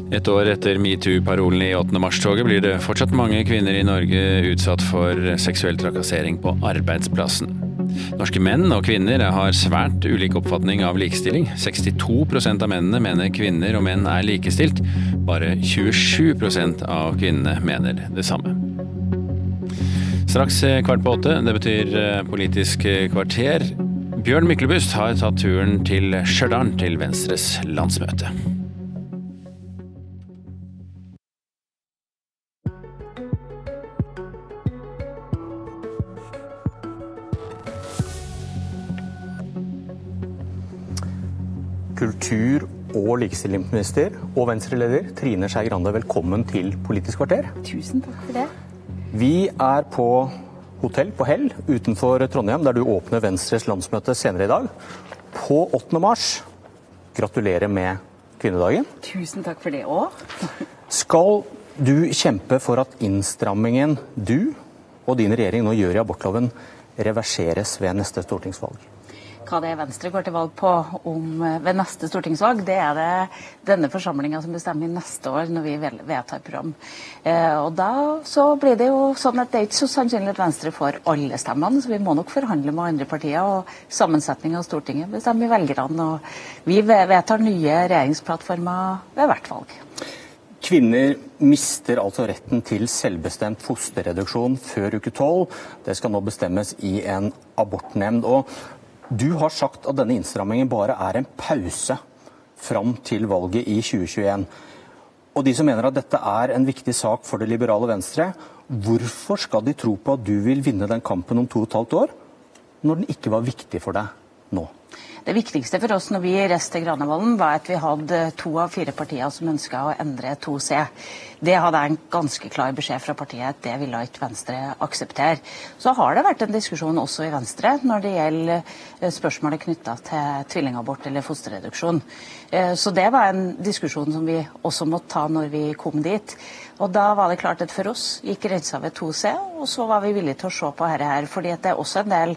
Et år etter metoo-parolen i 8. mars-toget blir det fortsatt mange kvinner i Norge utsatt for seksuell trakassering på arbeidsplassen. Norske menn og kvinner har svært ulik oppfatning av likestilling. 62% av mennene mener kvinner og menn er likestilt. Bare 27% av kvinnene mener det samme. Straks kvart på åtte. Det betyr eh, Politisk kvarter. Bjørn Myklebust har tatt turen til Stjørdal til Venstres landsmøte. Kultur- og likestillingsminister og Venstre-leder Trine Skei Grande, velkommen til Politisk kvarter. Tusen takk for det. Vi er på hotell på Hell utenfor Trondheim, der du åpner Venstres landsmøte senere i dag. På 8. mars. Gratulerer med kvinnedagen. Tusen takk for det òg. Skal du kjempe for at innstrammingen du og din regjering nå gjør i abortloven, reverseres ved neste stortingsvalg? Hva det er Venstre går til valg på om, eh, ved neste stortingsvalg, det er det denne forsamlinga som bestemmer neste år når vi vedtar program. Eh, og da så blir det jo sånn at det er ikke så sannsynlig at Venstre får alle stemmene, så vi må nok forhandle med andre partier. Og sammensetninga av Stortinget bestemmer velgerne. Og vi vedtar nye regjeringsplattformer ved hvert valg. Kvinner mister altså retten til selvbestemt fosterreduksjon før uke tolv. Det skal nå bestemmes i en abortnemnd. Og du har sagt at denne innstrammingen bare er en pause fram til valget i 2021. Og de som mener at dette er en viktig sak for det liberale Venstre, hvorfor skal de tro på at du vil vinne den kampen om to og et halvt år, når den ikke var viktig for deg nå? Det viktigste for oss når vi reiste til Granavolden, var at vi hadde to av fire partier som ønska å endre 2C. Det hadde jeg en ganske klar beskjed fra partiet at det ville ikke Venstre akseptere. Så har det vært en diskusjon også i Venstre når det gjelder eh, spørsmålet knytta til tvillingabort eller fosterreduksjon. Eh, så det var en diskusjon som vi også måtte ta når vi kom dit. Og da var det klart at for oss gikk grensa ved 2C, og så var vi villige til å se på dette her. fordi det er også en del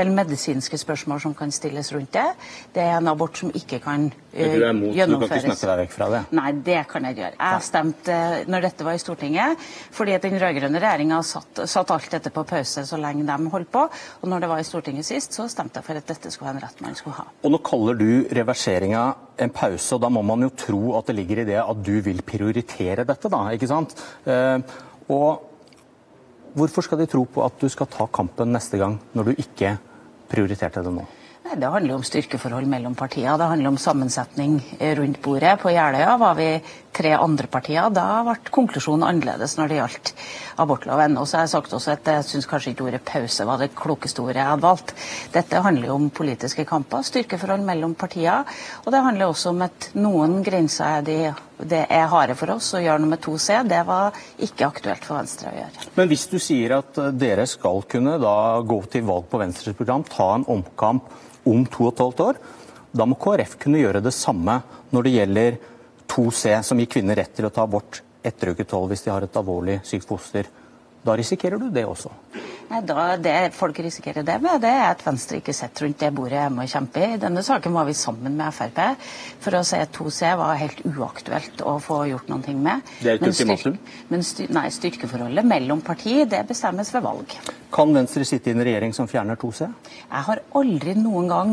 er medisinske spørsmål som kan stilles rundt det. Det er en abort som ikke kan uh, er mot, gjennomføres. Du kan ikke snakke deg vekk fra det? Nei, det kan jeg gjøre. Jeg stemte når dette var i Stortinget, fordi at den rød-grønne regjeringa satt, satt, alt dette på pause så lenge de holdt på. Og når det var i Stortinget sist, så stemte jeg for at dette skulle være en rett man skulle ha. Og nå kaller du reverseringa en pause, og da må man jo tro at det ligger i det at du vil prioritere dette, da, ikke sant? Uh, og Hvorfor skal de tro på at du skal ta kampen neste gang, når du ikke prioriterte det nå? Nei, Det handler om styrkeforhold mellom partiene. Det handler om sammensetning rundt bordet. På Jeløya var vi tre andre partier, da ble konklusjonen annerledes når det gjaldt abortloven. Og så har jeg sagt også at jeg syns kanskje ikke ordet pause var det klokeste ordet jeg hadde valgt. Dette handler jo om politiske kamper, styrkeforhold mellom partier. Og det handler også om at noen grenser er de, det er harde for oss å gjøre noe med 2C. Det var ikke aktuelt for Venstre å gjøre. Men hvis du sier at eh, dere skal kunne da gå til valg på Venstres program, ta en omkamp om to og et halvt år, da må KrF kunne gjøre det samme når det gjelder 2C, som gir kvinner rett til å ta abort etter uke 12 hvis de har et alvorlig sykt foster. Da risikerer du det også. Nei, da, det folk risikerer det med, det er at Venstre ikke sitter rundt det bordet jeg må kjempe i. I denne saken var vi sammen med Frp for å si at 2C var helt uaktuelt å få gjort noe med. Det er et Men ultimatum? Men styr, nei, styrkeforholdet mellom parti det bestemmes ved valg. Kan Venstre sitte i en regjering som fjerner 2C? Jeg har aldri noen gang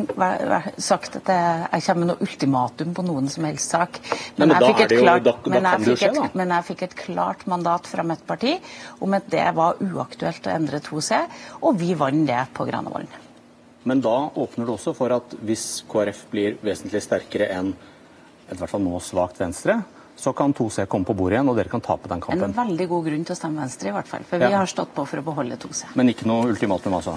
sagt at jeg, kommer med noe ultimatum på noen som helst sak. Nei, men jeg fikk jo- da- da men jeg fikk et-. Men jeg fikk et klart mandat fra mitt parti om at det var uaktuelt å endre 2C, og vi vant det på Granavolden. Men da åpner det også for at hvis KrF blir vesentlig sterkere enn i hvert fall nå svakt Venstre, så kan 2C komme på bordet igjen, og dere kan tape den kampen. En veldig god grunn til å stemme Venstre, i hvert fall. For Ja. vi har stått på for å beholde 2C. Men ikke noe ultimatum, altså?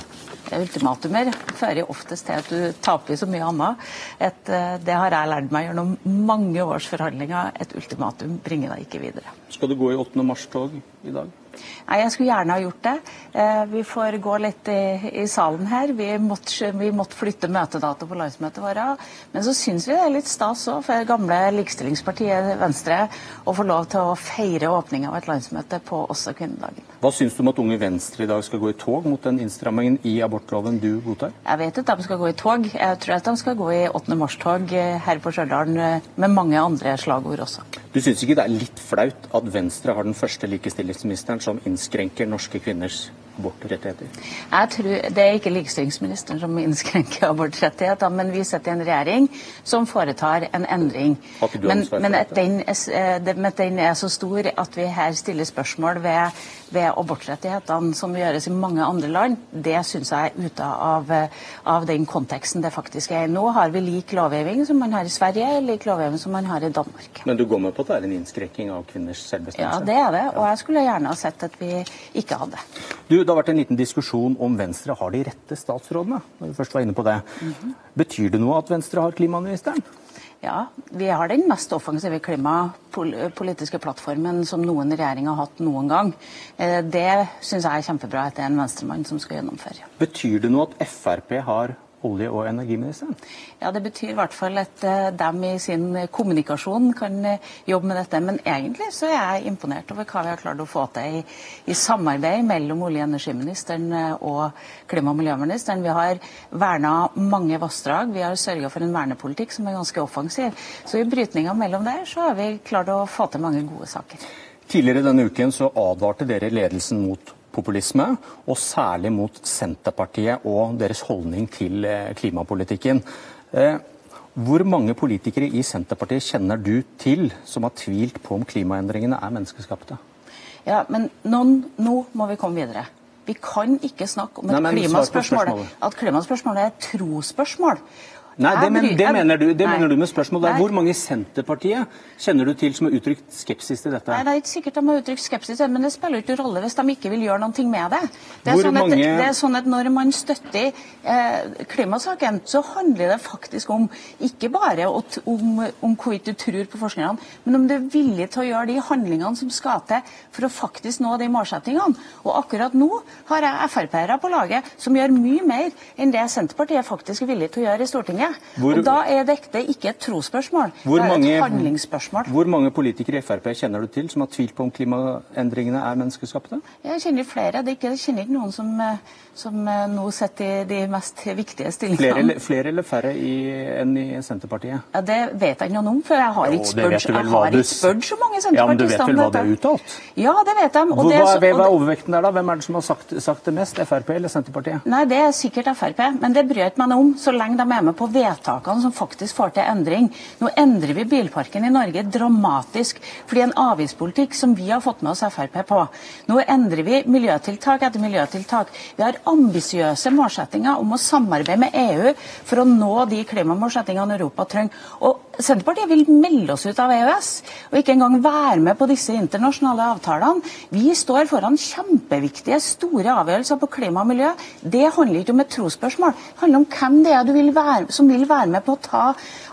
Ultimatumer fører oftest til at du taper så mye annet. Et, eh, det har jeg lært meg gjennom mange års forhandlinger. Et ultimatum bringer deg ikke videre. Skal du gå i 8. mars-tog i dag? Nei, Jeg skulle gjerne ha gjort det. Eh, Vi får gå litt i, i salen her. Vi måtte, vi måtte flytte møtedato på landsmøtet vårt. Men så syns vi det er litt stas òg for gamle likestillingspartiet Venstre å få lov til å feire åpning av et landsmøte på også kvinnedagen. Hva syns du om at Unge Venstre i dag skal gå i tog mot den innstrammingen i abortloven du godtar? Jeg vet at de skal gå i tog. Jeg tror at de skal gå i 8. mars-tog eh, her på Stjørdal eh, med mange andre slagord også. Du syns ikke det er litt flaut at Venstre har den første likestillingsministeren som innskrenker norske kvinners abortrettigheter? Jeg tror, Det er ikke likestillingsministeren som innskrenker abortrettigheter, men vi sitter i en regjering som foretar en endring. Men, men at den, er, eh, men den er så stor at vi her stiller spørsmål ved, ved abortrettighetene som gjøres i mange andre land, det syns jeg er ute av, eh, av den konteksten det faktisk er. Nå har vi lik lovgivning som man har i Sverige, lik lovgivning som man har i Danmark. Men du går med på at det er en innskrenking av kvinners Ja, det er det, og jeg skulle gjerne ha sett at vi ikke hadde. Du, Det har vært en liten diskusjon om Venstre har de rette statsrådene. når vi først var inne på det. Mhm. Betyr det noe at Venstre har klimaministeren? Ja, vi har den mest offensive klimapolitiske plattformen som noen regjering har hatt noen gang. Eh, Det syns jeg er kjempebra at det er en venstremann som skal gjennomføre. Betyr det noe at Frp har olje- og energiministeren? Ja, Det betyr i hvert fall at de dem i sin kommunikasjon kan eh, jobbe med dette. Men egentlig så er jeg imponert over hva vi har klart å få til i, i samarbeid mellom olje- og energiministeren eh, og klima- og miljøministeren. Vi har verna mange vassdrag. Vi har sørga for en vernepolitikk som er ganske offensiv. Så i brytninga mellom der så har vi klart å få til mange gode saker. Tidligere denne uken så advarte dere ledelsen mot populisme, og særlig mot Senterpartiet og deres holdning til eh, klimapolitikken. Eh, Hvor mange politikere i Senterpartiet kjenner du til som har tvilt på om klimaendringene er menneskeskapte? Ja, men nå, nå må vi komme videre. Vi kan ikke snakke om et Nei, klimaspørsmål. At klimaspørsmålet er et trosspørsmål. Nei, det, men, det, mener, du, det mener du med spørsmål. Det er hvor mange i Senterpartiet kjenner du til som har uttrykt skepsis til dette? Nei, Det er ikke sikkert de har uttrykt skepsis, men det spiller ikke rolle hvis de ikke vil gjøre noe med det. Det er, sånn at, mange- det er sånn at Når man støtter eh, klimasaken, så handler det faktisk om ikke bare at, om, om hvorvidt du tror på forskerne, men om du er villig til å gjøre de handlingene som skal til for å faktisk nå de målsettingene. Og akkurat nå har jeg Frp-ere på laget som gjør mye mer enn det Senterpartiet faktisk er villig til å gjøre i Stortinget. Hvor- Og da er dette ikke et trosspørsmål, det er mange, et handlingsspørsmål. hvor mange politikere i Frp kjenner du til som har tvilt på om klimaendringene er menneskeskapte? Jeg kjenner flere. Det ikke, jeg kjenner ikke noen som, eh, som eh, nå sitter i de mest viktige stillingene. Flere, flere eller færre i, enn i Senterpartiet? Ja, det vet jeg ikke noe om, for jeg har ikke spurt, jeg har ikke så mange Ja, men du vet vel hva det er uttalt? Ja, det vet de. Hvor, det hva, er, hva er overvekten der, da? Hvem er det som har sagt, sagt det mest? Frp eller Senterpartiet? Nei, det er sikkert Frp, men det bryr jeg ikke meg om, så lenge de er med på vedtakene som faktisk får til endring. Nå endrer vi bilparken i Norge dramatisk fordi en avgiftspolitikk som vi har fått med oss Frp på. Nå endrer vi miljøtiltak etter miljøtiltak. Vi har ambisiøse målsettinger om å samarbeide med EU for å nå de klimamålsettingene Europa trenger. Og Senterpartiet vil melde oss ut av EØS og ikke engang være med på disse internasjonale avtalene. Vi står foran kjempeviktige, store avgjørelser på klima og miljø. Det handler ikke om et trosspørsmål. Det handler om hvem det er vil være, som vil være med på å ta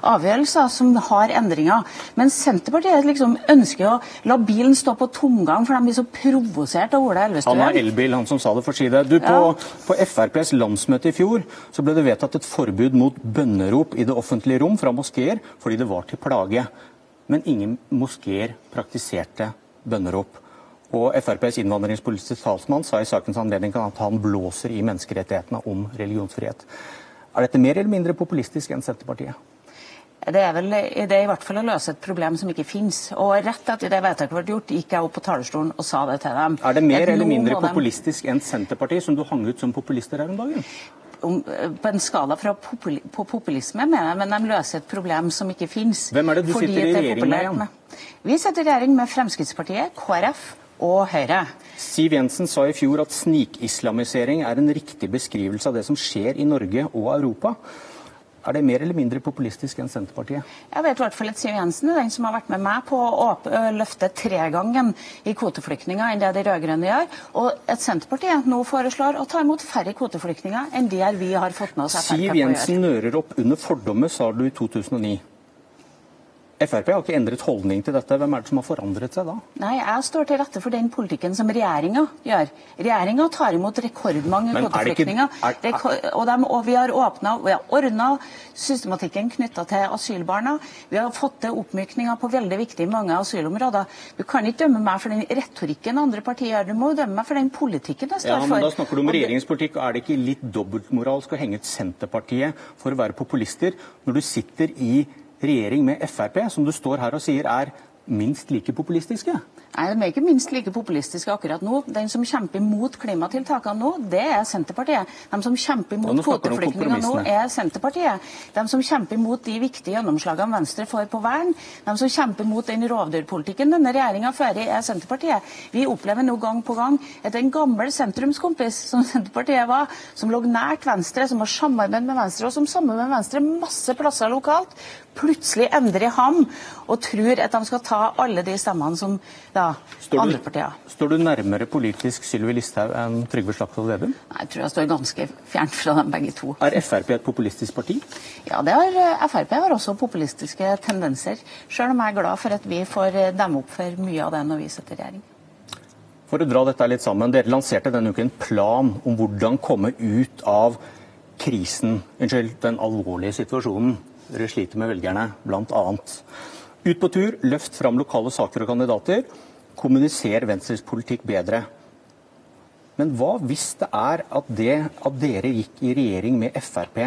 avgjørelser som har endringer. Men Senterpartiet liksom ønsker å la bilen stå på tomgang, for de blir så provosert av Ola Elvestuen. Han har elbil, han som sa det, for si det. Du, på, ja. på FrPs landsmøte i fjor så ble det vedtatt et forbud mot bønnerop i det offentlige rom fra moskeer. fordi det var til plage. Men ingen moskeer praktiserte bønnerop. Og FrPs innvandringspolitiske talsmann sa i sakens anledning at han blåser i menneskerettighetene om religionsfrihet. Er dette mer eller mindre populistisk enn Senterpartiet? Det er vel det er i hvert fall å løse et problem som ikke finnes. Og rett etter det vedtaket ble gjort, gikk jeg opp på talerstolen og sa det til dem. Er det mer eller mindre populistisk enn Senterpartiet, som du hang ut som populister her om dagen? Om, på en skala fra popul på populisme, mener jeg, men de løser et problem som ikke finnes. Hvem er det du sitter i regjering med igjen? Vi sitter i regjering med Fremskrittspartiet, KrF og Høyre. Siv Jensen sa i fjor at snikislamisering er en riktig beskrivelse av det som skjer i Norge og Europa. Er det mer eller mindre populistisk enn Senterpartiet? Jeg vet i hvert fall at Siv Jensen er den som har vært med meg på å løfte tregangen i kvoteflyktninger enn det de rød-grønne gjør. Og at Senterpartiet nå foreslår å ta imot færre kvoteflyktninger enn det vi har fått med oss Frp Siv Jensen nører opp under fordommer, sa du i 2009. Frp har ikke endret holdning til dette. Hvem er det som har forandret seg da? Nei, Jeg står til rette for den politikken som regjeringa gjør. Regjeringa tar imot rekordmange kvoteflyktninger. Og, og, vi har åpna har ordna systematikken knytta til asylbarna. Vi har fått til oppmykninger på veldig viktige mange asylområder. Du kan ikke dømme meg for den retorikken andre partier gjør, du må dømme meg for den politikken jeg står ja, men Da snakker du om regjeringens politikk. Er det ikke litt dobbeltmoralsk å henge ut Senterpartiet for å være populister, når du sitter i regjering med Frp, som du står her og sier er minst like populistiske? Nei, De er ikke minst like populistiske akkurat nå. Den som kjemper mot klimatiltakene nå, det er Senterpartiet. De som kjemper mot kvoteflyktninger nå, er Senterpartiet. De som kjemper mot de viktige gjennomslagene Venstre får på vern, de som kjemper mot den rovdyrpolitikken denne regjeringa fører, er Senterpartiet. Vi opplever nå gang på gang at en gammel sentrumskompis, som Senterpartiet var, som lå nært Venstre, som har samarbeidet med Venstre, og som samarbeider med Venstre masse plasser lokalt, plutselig endrer ham og tror at de skal ta alle de stemmene som da står andre partier. Står du nærmere politisk Sylvi Listhaug enn Trygve Slagsvold Vedum? Nei, Jeg tror jeg står ganske fjernt fra dem begge to. Er Frp et populistisk parti? Ja, det har, eh, Frp har også populistiske tendenser. Selv om jeg er glad for at vi får eh, demme opp for mye av det når vi sitter i regjering. For å dra dette litt sammen, Dere lanserte denne uken en plan om hvordan komme ut av krisen, unnskyld, den alvorlige situasjonen dere sliter med velgerne, bl.a. Ut på tur, løft fram lokale saker og kandidater. Kommuniser Venstres politikk bedre. Men hva hvis det er at det at dere gikk i regjering med Frp,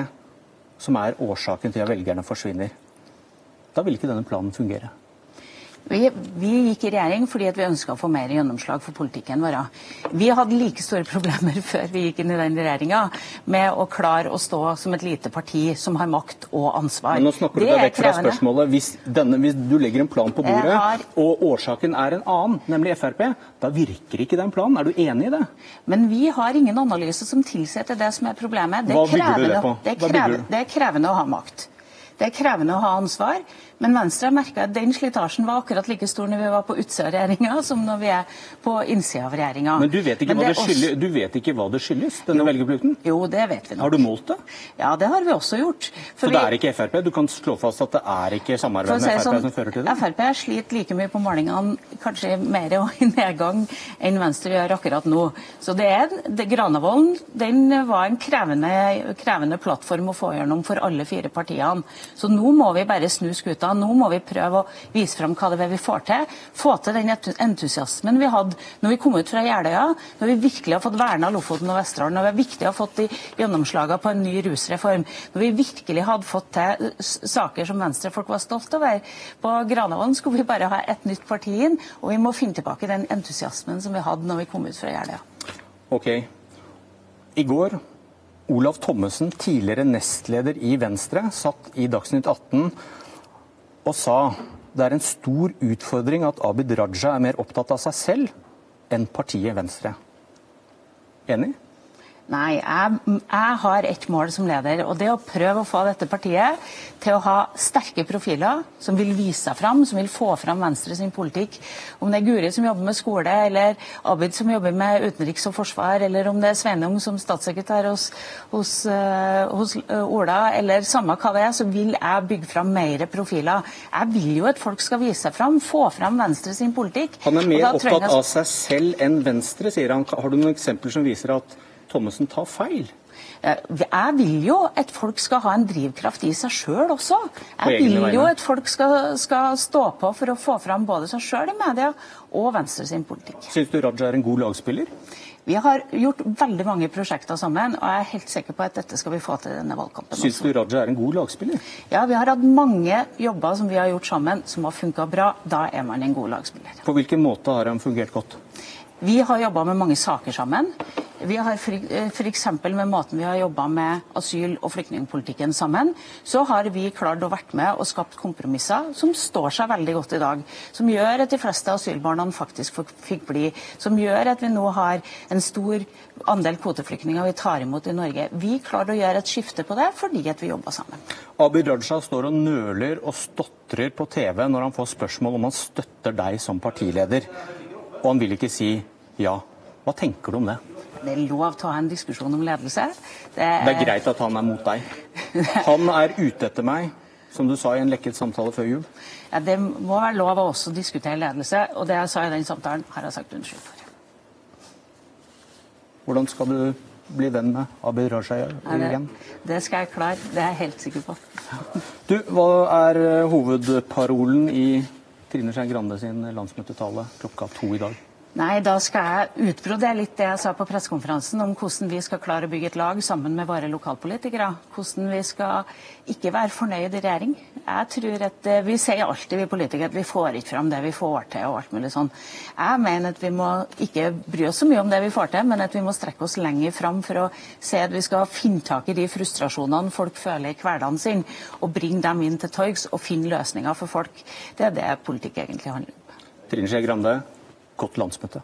som er årsaken til at velgerne forsvinner? Da vil ikke denne planen fungere. Vi, vi, gikk i regjering fordi vi ønska å få mer gjennomslag for politikken vår. Vi hadde like store problemer før vi gikk inn i den regjeringa med å klare å stå som et lite parti som har makt og ansvar. Men nå snakker du deg vekk fra spørsmålet. Hvis, denne, hvis, du legger en plan på bordet, har... og årsaken er en annen, nemlig Frp, da virker ikke den planen. Er du enig i det? Men vi har ingen analyse som tilsetter det som er problemet. Det Hva bygger du det på? Det er, krevende, det er krevende å ha makt. Det er krevende å ha ansvar. Men Venstre har merka at den slitasjen var akkurat like stor når vi var på utsida av regjeringa, som når vi er på innsida av regjeringa. Men du vet ikke, hva det, skyldes, du vet ikke hva det skyldes, denne velgerflukten? Jo, det vet vi nok. Har du målt det? Ja, det har vi også gjort. For Så vi... det er ikke Frp? Du kan slå fast at det er ikke samarbeid med Frp sånn, som fører til det? Frp sliter like mye på målingene, kanskje mer og i nedgang, enn Venstre gjør akkurat nå. Så det er, det, Granavolden den var en krevende, krevende plattform å få gjennom for alle fire partiene. Så nå må vi bare snu skuta. Nå må vi prøve å vise fram hva det er vi får til. Få til den entusiasmen vi hadde når vi kom ut fra Jeløya, når vi virkelig har fått verna Lofoten og Vesterålen, når vi virkelig har fått de gjennomslagene på en ny rusreform, når vi virkelig hadde fått til saker som venstrefolk var stolt over. På Granavolden skulle vi bare ha et nytt parti inn, og vi må finne tilbake den entusiasmen som vi hadde når vi kom ut fra Jeløya. Ok. I går Olav Thommessen, tidligere nestleder i Venstre, satt i Dagsnytt 18 og sa det er en stor utfordring at Abid Raja er mer opptatt av seg selv enn partiet Venstre. Enig? Nei, jeg, jeg, har ett mål som leder, og det er å prøve å få dette partiet til å ha sterke profiler som vil vise seg fram, som vil få fram Venstre sin politikk. Om det er Guri som jobber med skole, eller Abid som jobber med utenriks og forsvar, eller om det er Sveinung som statssekretær hos, hos, uh, hos uh, Ola, eller samme hva det er, så vil jeg bygge fram mer profiler. Jeg vil jo at folk skal vise seg fram, få fram Venstre sin politikk. Han er mer opptatt av seg selv enn Venstre, sier han. Har du noen eksempler som viser at Thommessen tar feil? Jeg vil jo at folk skal ha en drivkraft i seg sjøl også. Jeg vil jo at folk skal, skal, stå på for å få fram både seg sjøl i media og Venstre sin politikk. Syns du Raja er en god lagspiller? Vi har gjort veldig mange prosjekter sammen, og jeg er helt sikker på at dette skal vi få til denne valgkampen. Syns du Raja er en god lagspiller? Ja, vi har hatt mange jobber som vi har gjort sammen som har funka bra. Da er man en god lagspiller. På hvilken måte har han fungert godt? Vi har jobba med mange saker sammen. Vi har F.eks. med måten vi har jobba med asyl- og flyktningpolitikken sammen, så har vi klart å vært med og skapt kompromisser som står seg veldig godt i dag. Som gjør at de fleste asylbarna faktisk fikk bli. Som gjør at vi nå har en stor andel kvoteflyktninger vi tar imot i Norge. Vi klarer å gjøre et skifte på det fordi at vi jobba sammen. Abid Raja står og nøler og stotrer på TV når han får spørsmål om han støtter deg som partileder og han vil ikke si ja. Hva tenker du om det? Det er lov til å ha en diskusjon om ledelse. Det er, det er greit at han er mot deg. Han er ute etter meg, som du sa i en lekket samtale før jul. Ja, Det må være lov å også diskutere ledelse, og det jeg sa i den samtalen, har jeg sagt unnskyld for. Hvordan skal du bli venn med Abid Raja igjen? Det, det skal jeg klare, det er jeg helt sikker på. Du, Hva er hovedparolen i Trine Skei Grande sin landsmøtetale klokka to i dag? Nei, da skal jeg utbrodere litt det jeg sa på pressekonferansen om hvordan vi skal klare å bygge et lag sammen med våre lokalpolitikere. Hvordan vi skal ikke være fornøyd i regjering. Jeg tror at eh, Vi sier alltid, vi politikere, at vi får ikke fram det vi får til og alt mulig sånn. Jeg mener at vi må ikke bry oss så mye om det vi får til, men at vi må strekke oss lenger fram for å se at vi skal finne tak i de frustrasjonene folk føler i hverdagen sin, og bringe dem inn til torgs og finne løsninger for folk. Det er det politikk egentlig handler om. Trine Skei Grande, godt landsmøte.